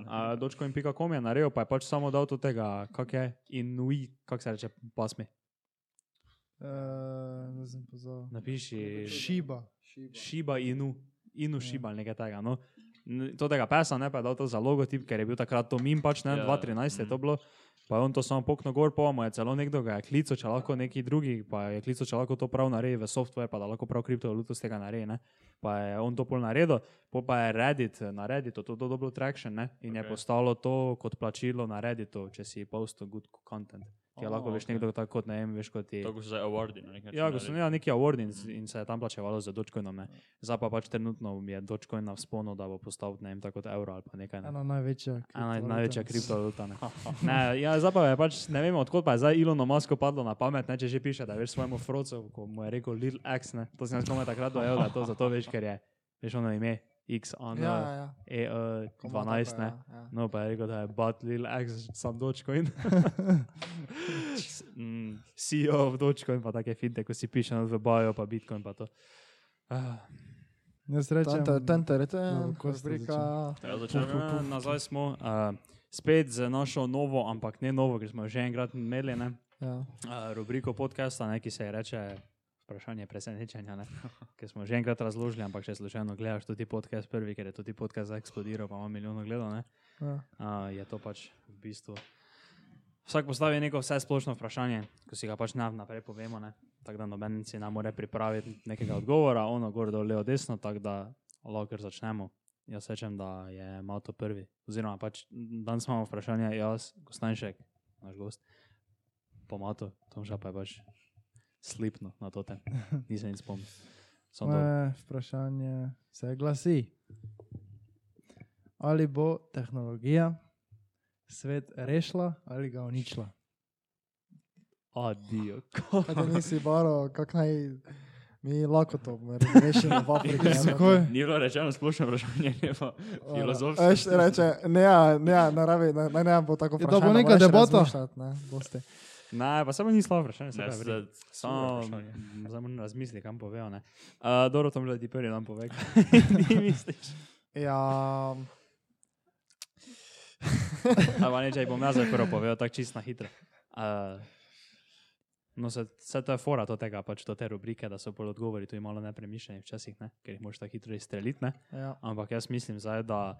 *laughs* A, Dogecoin.com je naredil, pa je pač samo dal do tega, kak je, inui, kako se reče, pasmi. Uh, ne sem pozval. Napiši Šiba. Šiba Inu, Inu Šiba ali nekaj takega. No. To tega pesa, ne pa je dal to za logotip, ker je bil takrat to min, pač ne, Ja, 2013 je to bilo. Pa je on to samo pokno gor, pa mu je celo nekdo ga je klical, če lahko neki drugi, pa je klical, če lahko to prav naredi v software, pa da lahko prav kriptovaluto z tega naredi. Ne. Pa je on to pol naredil, pol pa je Reddit na Redditu to, to dobro traction ne, in okay. je postalo to kot plačilo na Redditu, če si postal good content. Ti oh, Oh, lahko veš ok. nekdo tako kot ne vem, veš kot ti. Tako so zdaj awardi na nek način. Ja, ko so imeli neki award in, in se je tam plačevalo za Dogecoinom. ne. Zdaj pa pač trenutno je Dogecoin na vzponu, da bo postal ne vem, tako kot evro ali pa nekaj. Ne. Ena največja. Ena največja kriptovaluta. Ne. *laughs* ne, ja, zdaj pa je pač, ne vem, odkot pa je zdaj Elonu Musku padlo na pamet, ne, če že piše, da veš svojemu frocu, ko mu je rekel Little X, ne. to sem jaz komaj takrat dojel, da to zato veš, ker je, veš ono ime, X on Ja, ja, ja. E, Komata 12, pa, ne. ja, ja. No, pa je rekel, da je but Little X, sam Dogecoin. *laughs* *laughs* mm, CEO of Dogecoin, pa take finte, ko si piše v bio, pa Bitcoin, pa to. Ah. Jaz rečem, Tente, tente, Ja, ten, ko ste rubrika. Ja, začnemo. Ja, nazaj smo, uh, spet z našo novo, ampak ne novo, ker smo jo že enkrat imeli, ne, Ja. uh, rubriko podcasta, ne, ki se je reče vprašanje presenečenja, ne, ki smo že enkrat razložili, ampak če slučajno gledaš tudi podcast prvi, ker je tudi podcast eksplodiral, pa ima milijon gledov, ne, Ja. uh, je to pač v bistvu. Vsak postavi neko vse splošno vprašanje, ko si ga pač ne naprej povemo, ne, tako da noben si ne more pripraviti nekega odgovora, ono gor dol, levo, desno, tako da lahko začnemo. Jaz rečem, da je Mato prvi. Oziroma, pač, danes imamo vprašanje, jaz, Kostanšek, naš gost, po Mato, Tomža pa je pač slipno na to tem. *laughs* Nisem nič spomnil. Moje vprašanje se glasi: Ali bo tehnologija svet rešila ali ga uničila? Adijo. Kaj *laughs* ti nisi baro, kak naj mi lahko to rešimo v Afriki. *laughs* ne? Zakaj? Ni bilo rečeno splošno vprašanje, je pa filozofsko. Veš, reče, ne, ja, ne, ja, naravi, ne, ne, ne bo tako Ja, da bo vprašanje. neka moraš debata. razmišljati, Ne, dosti. Ne, pa samo ni slabo vprašanje, se Ne, pravi. zdaj- Samo, *laughs* moram razmisliti, kam povejo. ne. Uh, dobro, tam ljudi prvi nam pove, kaj *laughs* *laughs* misliš. Ja, Ampak ne, če bom jaz prvo povedal, tako čisto na hitro. Uh, no, se, se to je fora to tega, pač to te rubrike, da so pol odgovori tu malo nepremišljeni včasih, ne? ker jih moš tako hitro izstreliti. ne. ja. Ampak jaz mislim zdaj, da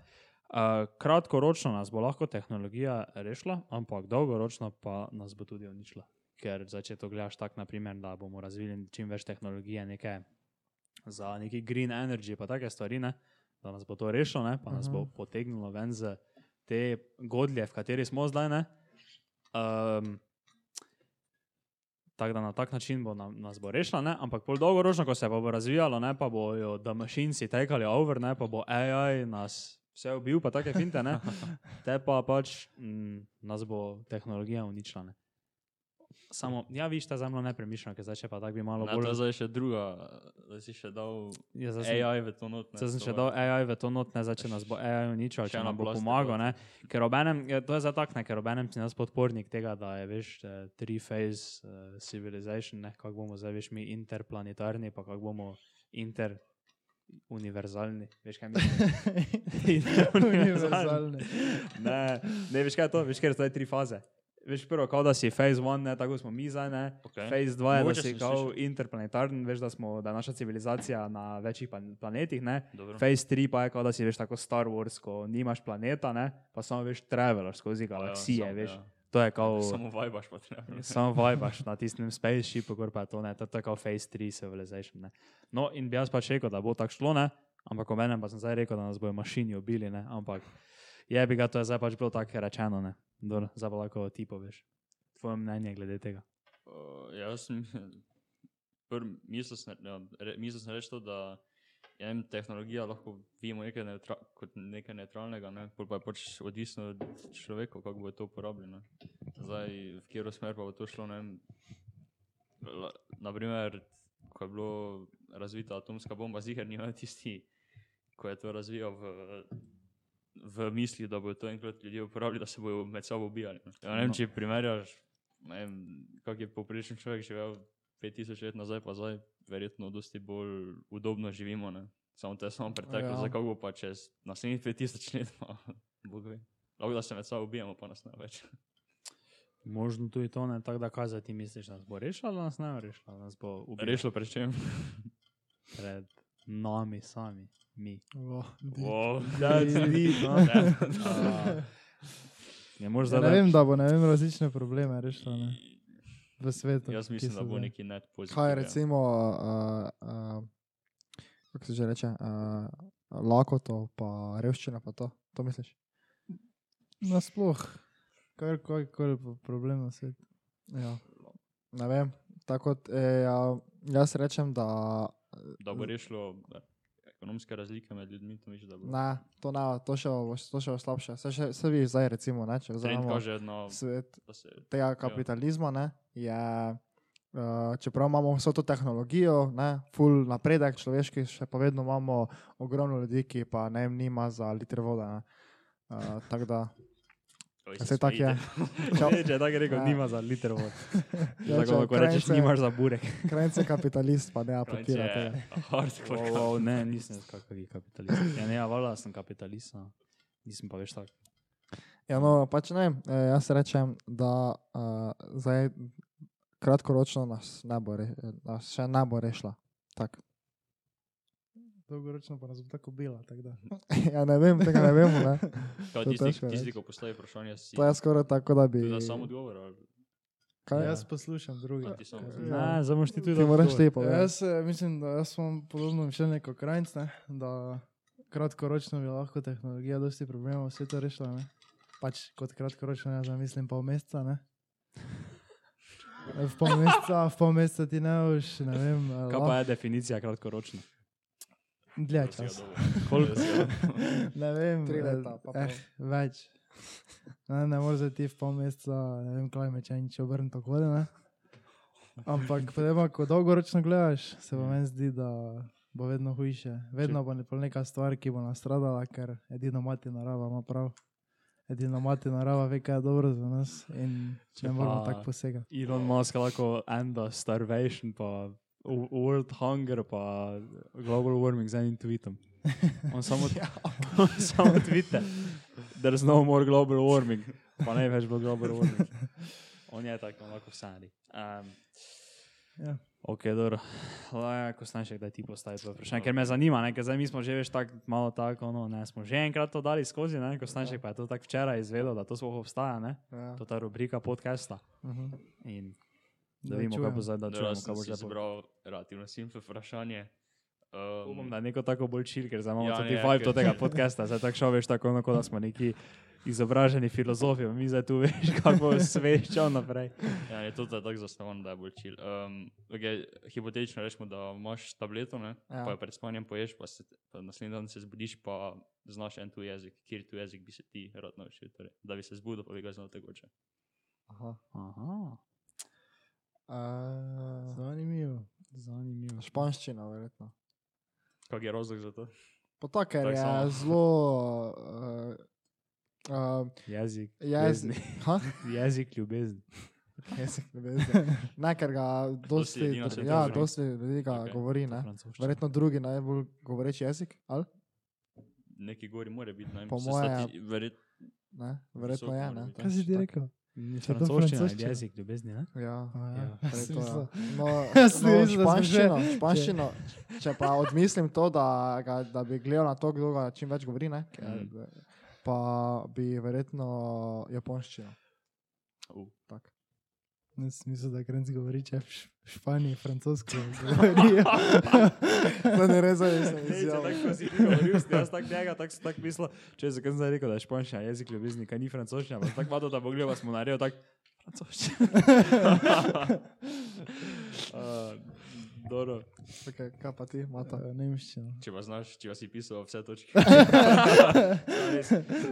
uh, kratkoročno nas bo lahko tehnologija rešila, ampak dolgoročno pa nas bo tudi uničila. ker če to gledaš tako, naprimer, da bomo razvili čim več tehnologije neke, za neki green energy, pa take stvari, ne, da nas bo to rešilo, ne, pa nas bo potegnilo ven z te godlje, v kateri smo zdaj. Ne, um, Tako da na tak način bo nam, nas bo rešila, ne? ampak pol dolgoročno, ko se bo razvijalo, ne? pa bojo da mašinci tekali over, ne? pa bo AI nas vse ubil, pa take finte, ne? te pa pač mm, nas bo tehnologija uničila. Ne? Samo, ja, viš, ta zemlja ne premišljena, ker zdaj pa tako bi malo Ne, bolj. zdaj še druga, da si še dal Ja, zdaj sem- AI v to not. Zdaj sem še dal AI v to not, ne zdaj, če nas bo AI uničil, če nam bo pomagal, ne. Ker obenem, ja, to je zdaj tak, ne, ker obenem si nas podpornik tega, da je, veš, eh, three-phase uh, civilization, ne, kako bomo zdaj, veš, mi interplanetarni, pa kako bomo inter univerzalni, veš, kaj mislim? *laughs* Univerzalni. ne, ne, veš, kaj je to, veš, ker so zdaj tri faze. Veš, prvo, kao da si phase one, ne, tako smo mi zdaj, ne. Okej. Phase 2 je, da si kao slišal. interplanetarni, veš, da, smo, da je naša civilizacija na večjih plan- planetih, ne. Dobro. Phase 3 pa je, kao da si veš tako Star Wars, ko nimaš planeta, ne, pa samo veš travelaš skozi galaksije, samo, veš. ja. To je kao, Samo vajbaš pa treba. samo vajbaš na tistem spaceshipu, gor pa to, ne, to, to je kao Phase 3 civilization, ne. No, in bi jaz pač rekel, da bo tako šlo, ne, ampak o menem pa sem zdaj rekel, da nas bojo mašini ubili, ne, ampak je bi ga, to je zdaj pač bilo tako rečeno, ne. Dobro, zdaj pa lahko ti poveš. Tvoje mnenje glede tega. Uh, jaz sem, prv, mislil sem, ja, re, mislil sem reči to, da ja, tehnologija lahko vidimo nekaj neutra, kot nekaj neutralnega, ne? pol pa je pač odvisno od človeka, kako bo to uporabljeno. Zdaj, v katero smer pa bo to šlo, ne vem. La, naprimer, ko je bilo razvita atomska bomba, ziger nimajo tisti, ko je to razvijal v, v misli, da bodo to enkrat ljudje uporabljali, da se bodo med sabo ubijali. ne. Ja, ne vem, No. če primerjaš, ne vem, kak je povprečen človek živel 5000 let nazaj, pa zdaj verjetno dosti bolj udobno živimo. Ne? Samo to je samo preteklo, Ja. ja. kako bo pa čez naslednjih 5000 let, pa Bog ve. Lahko da se med sabo ubijamo, pa nas ne več. Možno tudi to, ne, tako da kaj ti misliš, da nas bo rešila, ali nas ne bo rešila, da nas bo ubila Rešilo pred čem? pred nami sami, mi. Oh, Wow. That's *laughs* deep, no. *laughs* Ja, Ne zdaj ne reči- vem, da bo ne vem, različne probleme rešila ne, v svetu. Jaz mislim, da bo neki net pozitiv. Kaj recimo, uh, uh, kako se že reče, uh, lakoto, pa revščina, pa to, to misliš? Nasploh, karkoli pa problem na svetu. Ja. Ne vem, tako kot e, ja, jaz rečem, da Da bo rešilo ekonomske razlike med ljudmi, to misliš, da bo. ne, to, ne, to, še, to še slabše. Se, še, se vi zdaj recimo, ne, če vzamemo na svet se tega kapitalizma, ne, je, uh, čeprav imamo vso to tehnologijo, ne, full napredek človeški, še pa vedno imamo ogromno ljudi, ki pa ne vem, nima za liter vode. ne. Uh, tako da, Oj, Ja, se saj tako je. če *laughs* je tako rekel, Ja. nima za liter vode. Ja, Tako če lahko rečeš, nimaš za burek. *laughs* krajnce kapitalist, pa ne apetira tega. *laughs* hardcore. Wow, wow, ne, nisem kakšen kapitalist. Ja, ne, valjda sem kapitalist, no. nisem pa več tak. Ja, no, pač ne, eh, jaz rečem, da uh, zdaj kratkoročno nas, ne bo re, nas še ne bo rešila. Tak. Dolgoročno pa nas bo tako bila. Tako da. *laughs* ja, ne vem, tega ne vemo. Ne. *laughs* Kaj To tisti, težko tisti, ko postavi vprašanje, si To je skoraj tako, da bi. da sam odgovor. ali- Kaj? Jaz poslušam druge. Samo- Ne, zdaj moraš ti tudi Ti moraš ti Ja, jaz eh, mislim, da jaz imam podobno mišljenje kot krajnc, ne, da kratkoročno bi lahko tehnologija dosti problemov v svetu rešila. Ne. Pač kot kratkoročno, jaz mislim pol meseca. Ne. *laughs* V pol meseca, v pol meseca ti ne boš, ne vem, Kaj pa je definicija kratkoročna? Dlje Da si ga čas. dobil. Koliko? Si dobil. *laughs* Ne vem, Tri eh, leta, pa eh, več. Ne, ne moreš ti v pol meseca, ne vem, climate change obrniti tako, da ne. Ampak *laughs* potem, pa, ko dolgoročno gledaš, se pa meni zdi, da bo vedno hujše. Vedno bo neka stvar, ki bo nastradala, ker edino mati narava ima prav. Edino mati narava ve, kaj je dobro za nas in Če ne moramo pa- tako posegati. Elon Musk lahko enda starvation, pa world hunger, pa global warming z enim tweetom. On samo, *laughs* on samo tvite, there's no more global warming, pa ne več bo global warming. On je tako, on lahko vsadi. Um, Ja. Ok, dobro. Laj, Ko znaš, da ti postaviš to vprašanje, ker me zanima, ne? ker zdaj mi smo že veš tako malo tako, no, ne, smo že enkrat to dali skozi, ne, ko znaš, pa je to tako včeraj izvedel, da to sploh obstaja, ne, Ja. to je ta rubrika podcasta. Uh -huh. In da Da vidimo, kaj bo zdaj, da čujemo, jaz kaj sem bo si zdaj. po- izbral relativno simpel vprašanje. Um, Upam, da je neko tako bolj čil, ker imamo Ja, tudi ne, vibe ker- tega podcasta, zdaj tako šel, veš, tako kot da smo neki izobraženi filozofi, mi zdaj tu veš, kako bo svet šel naprej. Ja, je to tako zasnovan, da je bolj čil. Um, okay, hipotetično rečemo, da imaš tableto, ne, Ja. pa jo pred spanjem poješ, pa, se, pa naslednji dan se zbudiš, pa znaš en tuj jezik. Kjer tuj jezik bi se ti rad naučil? Torej, da bi se zbudil, pa bi ga znal tekoče. Aha. Aha, Uh, Zanimivo. zanimivo. španščina, verjetno. Kak je razlog za to? Pa to, ker Tako je samo. zelo. Uh, *laughs* uh, Jezik. jezik. ljubezni. Ha? *laughs* Jezik ljubezni. *laughs* Jezik ljubezni. Ne, ker ga dosti, edina svetovna ja, jezik. dosti ljudi ga Okej. govori. Ne? Francoščina. Verjetno drugi najbolj govoreči jezik, ali? Neki gori mora biti, ne vem, Po se moje- stati- verjet- Ne? Verjetno Visoko je. mora Ne? biti. Kaj si ti Tak. rekel? Je to Francoščina je jezik ljubezni, ne? Ja. Ja. ja. *laughs* *laughs* Sem to, mislil- ja. No, sem no, že- španščino, španščino, *laughs* če pa odmislim to, da, ga, da bi gledal na to, kdo ga čim več govori, ne, ker, Mhm. pa bi verjetno japonščino. Uh. Tak. Ne smisel, da Krenc govori, če v Španiji francosko *laughs* govorijo. To ne res, da nisem Ej, če izjavil. tako si ti govoril, sem jaz tako njega, tako sem tako mislil, če se kam zdaj rekel, da je španščina jezik ljubezni, kaj ni francoščina, pa sem tako vadil, da bo gledal, pa smo naredili tako francoščina. *laughs* *laughs* uh, dobro. Okay, kaj pa ti, Mata? Eh, Nemščina. Če pa znaš, če pa si pisal vse točke. *laughs*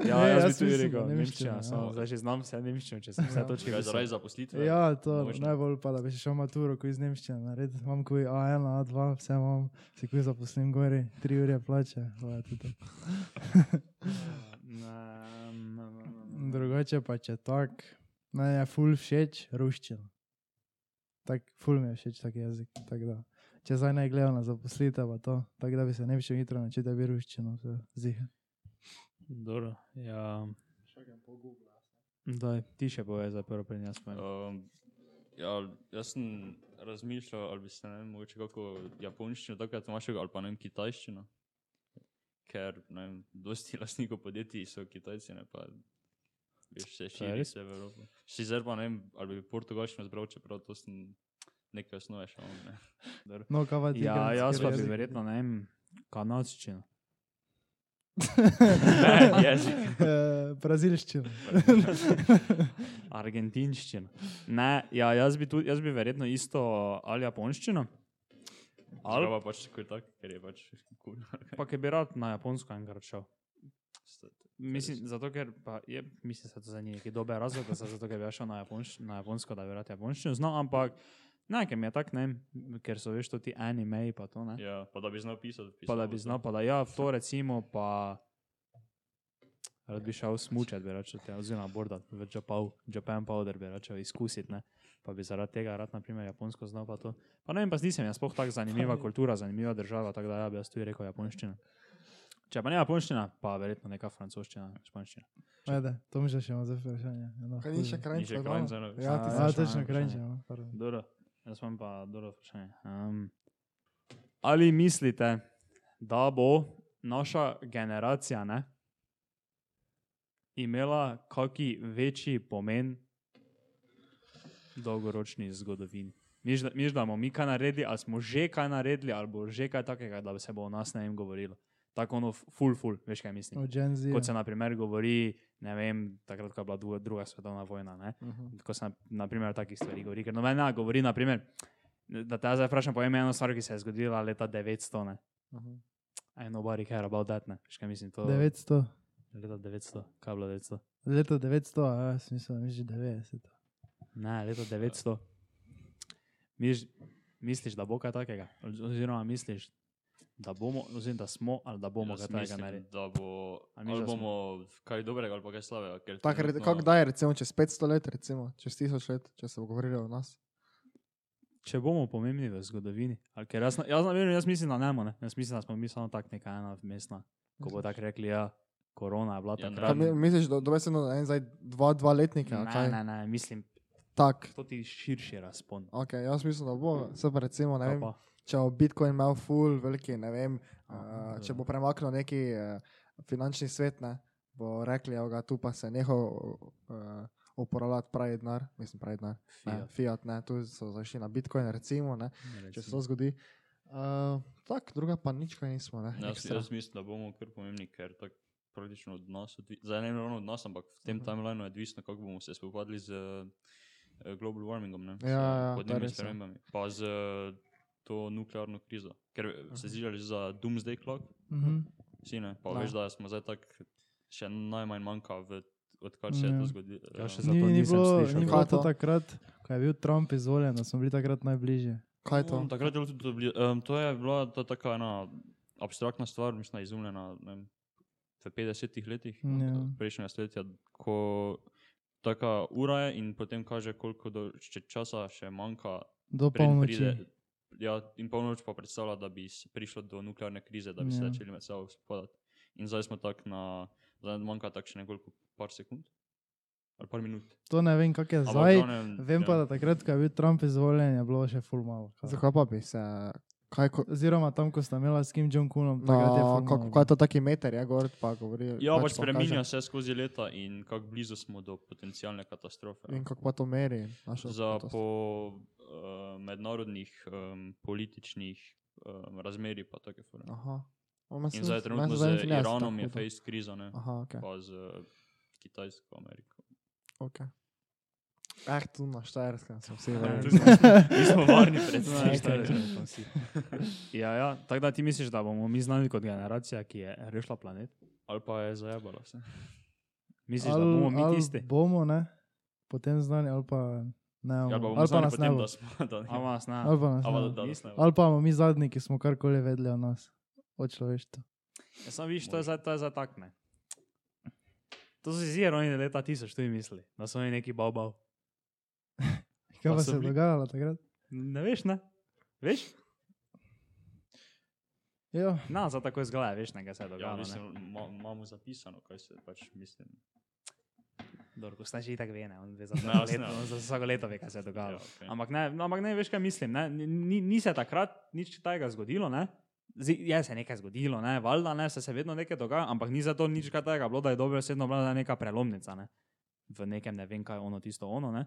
Ja, Ne, jaz bi jaz tudi mislim, rekel, nemščina, nemščina, samo ja. zdaj že znam vse nemščino, če sem vse Ja. točke pisal. zaradi zaposlitve? Ja, to Možno. najbolj pa, da bi še šel maturo, ko iz Nemščine naredil. Imam kuj A1, A2, vse imam, si kuj zaposlim gori, tri ure plače. *laughs* Drugače pa če tak, meni je ful všeč ruščina. Tak, ful mi je všeč tak jezik. Tak da. Če zdaj ne gledam na zaposlitev, to, tako da bi se ne bi šel hitro naučil, da bi ruščino, se zihe. Dobro, ja. Daj, ti še povej za prvo pri nas. Um, ja, jaz sem razmišljal, ali bi se ne vem, mogoče kako japonščino, takrat imaš ali pa ne vem, kitajščino. Ker, ne vem, dosti lastnikov podjetij so kitajci, ne pa veš, se je širi se v Evropo. Sicer pa ne vem, ali bi portugalščino zbral, čeprav to sem nekaj osnove še imam, ne. No, kaj pa ti? Ja, jaz pa bi verjetno, ne vem, kanadščino. *laughs* Jezik. *laughs* Eh, Brazilščina. *laughs* Argentinščina. Ne, ja, jaz bi, tudi, jaz bi verjetno isto ali japonščino. Ali pa pač tako tak, ker je pač kul. pa, ki bi rad na japonsko enkrat šel. Mislim, zato ker pa je, mislim, da to za njih je dober razlog, da se zato, ker bi šel na, japonš, na japonsko, da bi rad japonščino znal, ampak ne, ker mi je tako, ne, ker so veš to ti anime pa to, ne. Ja, pa da bi znal pisati. Pa da bi znal, pa da ja, to recimo, pa rad bi šel smučati, bi rekel, te oziroma bordat v Japan, Japan powder bi rekel, izkusiti, ne. Pa bi zaradi tega rad, na primer, japonsko znal pa to. Pa ne vem, pa nisem jaz sploh tako zanimiva kultura, zanimiva država, tako da ja bi jaz tudi rekel japonščina. Če pa ne japonščina, pa verjetno neka francoščina, španščina. Ajde, to mi že še imamo za vprašanje. Eno, Kaj ni še hudo. kraj? Ni še krajnc, eno. Ja, ti si Ja, točno vprašanje. no, pardon. Dobro, jaz imam pa dobro vprašanje. Um, ali mislite, da bo naša generacija ne, imela kakšen večji pomen dolgoročni zgodovini? Miš, da bomo mi kaj naredili, ali smo že kaj naredili, ali bo že kaj takega, da bi se bo o nas ne vem govorilo. Tako ono, full, full, veš kaj mislim. Z. Kot se naprimer govori, ne vem, takrat, ko je bila druga, druga svetovna vojna. Ne? Mhm. Ko se naprimer o takih stvarih govori. Ker noben ne govori, naprimer, da te zdaj vprašam, povem eno stvar, ki se je zgodila leta 900. Ne? Mhm. I nobody care about that, ne. Veš kaj mislim, to 900. leta 900, kaj je bilo 900? Leto 900, a jaz mislim, da je že 90. Ne, leta 900. Miš, misliš, da bo kaj takega? Oziroma misliš, da bomo, oziroma da smo, ali da bomo kaj takega naredili? Da bo, A mi ali da smo- bomo kaj dobrega ali pa kaj slabega. re- trenutno- kako da je, recimo, čez 500 let, recimo, čez 1000 let, če se bo govorilo o nas. Če bomo pomembni v zgodovini. ali Ker jaz, na- jaz, jaz, jaz mislim, da ne bomo. Ne. Jaz mislim, da smo mi samo tako neka ena mestna. Ko bo tako rekli, ja, korona je bila Ja, takrat. Mi- Misliš, da dobesedno en zdaj dva, dva letnika? Ne, kaj? ne, ne, mislim, Tak. to ti širši razpon. Okay, jaz mislim, da bo. Se pa recimo, ne vem, pa? Če bo Bitcoin imel full, veliki, ne vem, uh, če ja. bo premaknil neki uh, finančni svet, ne, bo rekli, evo ga tu pa se neho uh, uporabljati pravi denar, mislim pravi denar. Ne, Fiat. Fiat, ne, tu so zašli na Bitcoin, recimo, ne, če se to zgodi. Uh, tako, druga pa nič, kaj nismo. Ne, Jaz, ekstra. jaz mislim, da bomo kar pomembni, ker tako praktično od nas, zdaj ne ravno od nas, ampak v tem Mhm. timelineu je odvisno, kako bomo se spopadli z eh, global warmingom, ne, z Ja, ja, to je podnebnimi ja. spremembami, pa z eh, to nuklearno krizo. Ker Mhm. se zdi, za doomsday clock, Mhm. vsi ne, pa Da. veš, da smo zdaj tako še najmanj manjka, v, odkar se je Ja. to zgodilo. Ja, še Eh, Zato Ni, ni nisem bilo, slišal. ni Kaj bilo to takrat, ko je bil Trump izvoljen, da smo bili takrat najbližje. Kaj je to? Um, takrat je bilo tudi um, to je bila ta taka ena abstraktna stvar, mislim, izumljena ne vem, v 50-ih letih Ja. no, prejšnjega stoletja, ko taka ura je in potem kaže, koliko do, še časa še manjka. Do polnoči. Ja, in polnoč pa predstavlja, da bi prišlo do nuklearne krize, da bi se Ja. začeli med sabo spopadati. In zdaj smo tako na, zdaj manjka tako še nekoliko par sekund ali par minut. To ne vem, kak je Ampak zdaj. glavnem, Vem ja. pa, da takrat, ko je bil Trump izvoljen, je bilo še full malo. Zakaj pa bi se, kaj, ko, Oziroma tam, ko sta imela s Kim Jong-unom, no, kako, kaj je to taki meter, ja, gor pa govori. Ja, pač pa spremenja kaže. se skozi leta in kako blizu smo do potencijalne katastrofe. In kako pa to meri? Našo Za po uh, mednarodnih um, političnih um, razmerij In zdaj meni trenutno z Iranom je face kriza, ne? Aha, ok. pa z uh, Kitajsko, Ameriko. okay. Eh, tu na Štajerskem sem vsi *laughs* tu smo- Mi smo *laughs* varni pred tem. šta rečem, pa si. Ja, ja, tako da ti misliš, da bomo mi znani kot generacija, ki je rešila planet? Ali pa je zajabalo se. Misliš, da bomo mi tisti? bomo, ne? Potem znani, ali pa ne. Ja, bomo *laughs* Ali pa nas ne bo. Ali ne? Pa nas ne bo. ne. Ali pa bomo mi zadnji, ki smo karkoli vedeli o nas, o človeštvu. Ja, sam viš, to je zdaj, to je zdaj tak, ne. To so si zir, oni leta tisoč, tu misli, da so oni neki bav *laughs* Kaj Pa se je bili- dogajalo takrat? Ne veš, ne? Veš? Ja, Na, za tako izgleda, veš, ne, kaj se je Ja, dogajalo. mislim, ne. ma- imamo zapisano, kaj se pač mislim. Dobro, ko snaži tako ve, ne, on ve za jaz leto, ne. on za vsako leto ve, kaj se je Ja, dogajalo. okay. Ampak ne, no, ampak ne veš, kaj mislim. Ne? Ni, ni se takrat nič tajega zgodilo. Ne? Zdaj, je se nekaj zgodilo, ne? valjda ne, se, se vedno nekaj dogaja, ampak ni zato nič kaj tajega bilo, da je dobro sedno bila neka prelomnica. Ne? V nekem ne vem, kaj je ono tisto ono. Ne?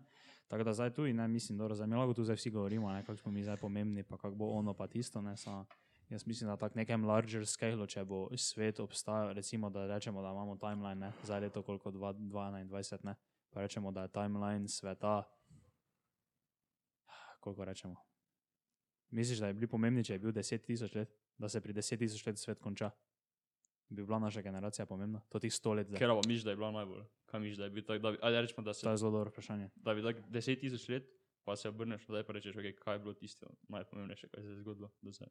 Tako da zdaj tu in ne mislim, da razumemo, tu zdaj vsi govorimo, ne, kako smo mi zdaj pomembni, pa kako bo ono pa tisto. Ne, samo jaz mislim, da tak nekem larger scale, če bo svet obstajal, recimo, da rečemo, da imamo timeline, ne, za leto koliko 2021, ne, pa rečemo, da je timeline sveta, koliko rečemo. Misliš, da je bil pomembni, če je bil 10 tisoč let, da se pri 10 tisoč let svet konča? Bi bila naša generacija pomembna? To tih 100 let. Ker pa misliš, da je bila najbolj? Kaj misliš, da je bil tak, da bi, ali rečemo, da se To je zelo dobro vprašanje. da bi tako 10 tisoč let, pa se obrneš nazaj in rečeš, okay, kaj je bilo tisto najpomembnejše, kaj se je zgodilo do zdaj.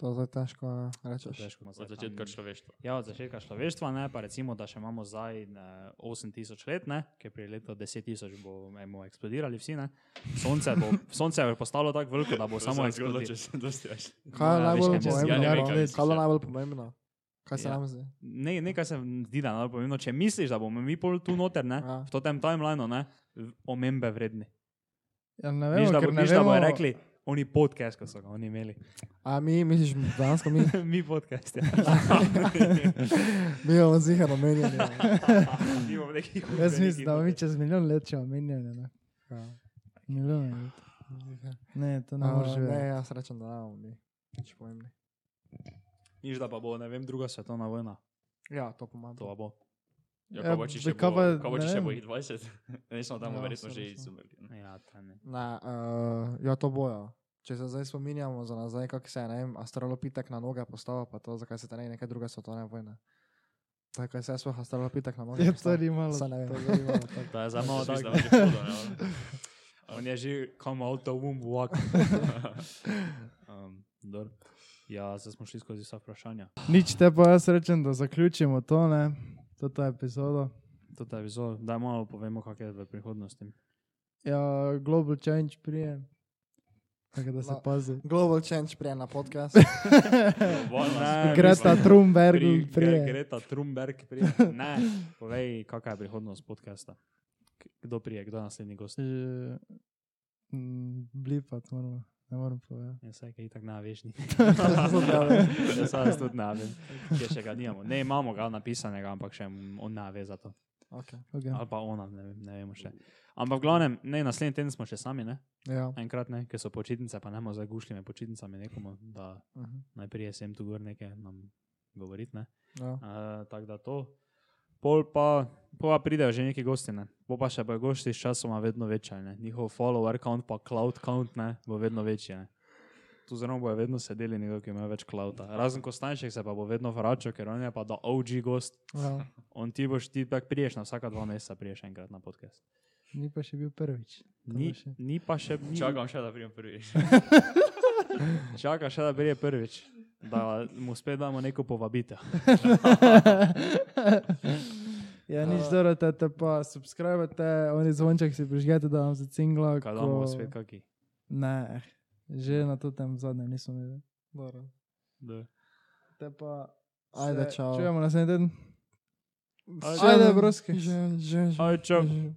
To je težko rečeš. težko Od začetka človeštva. Ja, od začetka človeštva, ne, pa recimo, da še imamo zdaj ne, 8000 let, ne, ker pri letu 10 tisoč bo, bomo eksplodirali vsi. Ne. Sonce, bo, *laughs* sonce je postalo tako veliko, da bo To samo eksplodiralo. Kaj je Ja, najbolj si- ja, pomembno? kaj no? je bilo ja. najbolj pomembno? Kaj se Ja. nam zdi? Ne, nekaj se zdi, da je najbolj pomembno. Če misliš, da bomo mi pol tu noter, ne, Ja. v tem timelineu, omembe vredni. ja ne vem, da, ker bo, ne viš, da vemo. bojo rekli, oni podcast, ko so ga oni imeli. A mi, misliš, dejansko mi, *laughs* mi podcast, ja. *laughs* mi imamo zihar omenjeni. ne. *laughs* Mi bomo neki Jaz veliki mislim, da mi čez milijon let še omenjali. Ne, Ja. milijon let. Ne to ne A, moreš Ne, jaz rečem, da bomo mi. Nič pomembni. Niš, da pa bo, ne vem, druga svetovna vojna. Ja, to pomaga. To pa bo. Ja, Ja, kaj pa če še kaj bo, kaj pa če še bo jih 20? Ne, smo *laughs* tam Ja, verjetno že no. izumrli. Ja, ta ne. Uh, ja, to bojo. Če se zdaj spominjamo za nazaj, kako se je ne vem, astralopitek na noge postavil, pa to, zakaj se te ne neke druge svetovne vojne. Tako je se sploh astralopitek na noge Je to postavil. ni malo. Saj ne vem. to. To *laughs* je za malo Jaz tako. bo ali? *laughs* On je že come out the womb walk. um, dobro. ja, zdaj smo šli skozi vsa vprašanja. Nič te pa jaz rečem, da zaključimo to, ne, to epizodo. To je vizual, da malo povemo, kak je v prihodnosti. Ja, global change prije. Tako da se No. pazi. Global Change prije na podcast. *laughs* Ne, Greta Thunberg pri- prije. Greta Thunberg prije. Ne, povej, kakšna je prihodnost podcasta. Kdo prije, kdo naslednji gost? Mm, Blipat moramo, ne morem povedati. Ja, saj, kaj tako ne veš. ni. Zato ne vem. Ja, saj jaz tudi vem. Kje še ga nimamo. Ne, imamo ga napisanega, ampak še on ne ve za to. Okay. Okay. Ali pa ona, ne, vem, ne vemo še. Ampak v glavnem, ne, naslednji teden smo še sami, ne? Ja. Enkrat ne, ker so počitnice, pa ne bomo zdaj gušljimi počitnicami nekomu, da Uh -huh. najprej sem tu gor nekaj nam govoriti, ne. ja. Uh, tako da to. Pol pa, pol pa pridejo že neki gosti, ne. Pol pa še pa gosti s časoma vedno večji, ne. Njihov follower count pa cloud count, ne, bo vedno večji, ne. Tu zelo bojo vedno sedeli nekdo, ki ima več clouda. Razen Kostanček se pa bo vedno vračal, ker on je pa da OG gost. Ja. On ti boš, ti pa priješ na vsaka dva meseca, priješ enkrat na podcast. Ni pa še bil prvič. Ni, bo še- ni pa še, ni, Čakam še, da pridem prvi. *laughs* čaka še, da prije prvič, da mu spet damo neko povabitev. *laughs* Ja, nič dobro, te, te pa subskrbite, oni zvonček si prižgete, da vam se cingla. Kaj damo spet kaki. Ne, že na to tem zadnjem nismo imeli. Dobro. Da. Te pa. Ajde, čao. Čujemo naslednji teden. Ajde. Ajde, broski. Že, že, že. Aj, čau. že.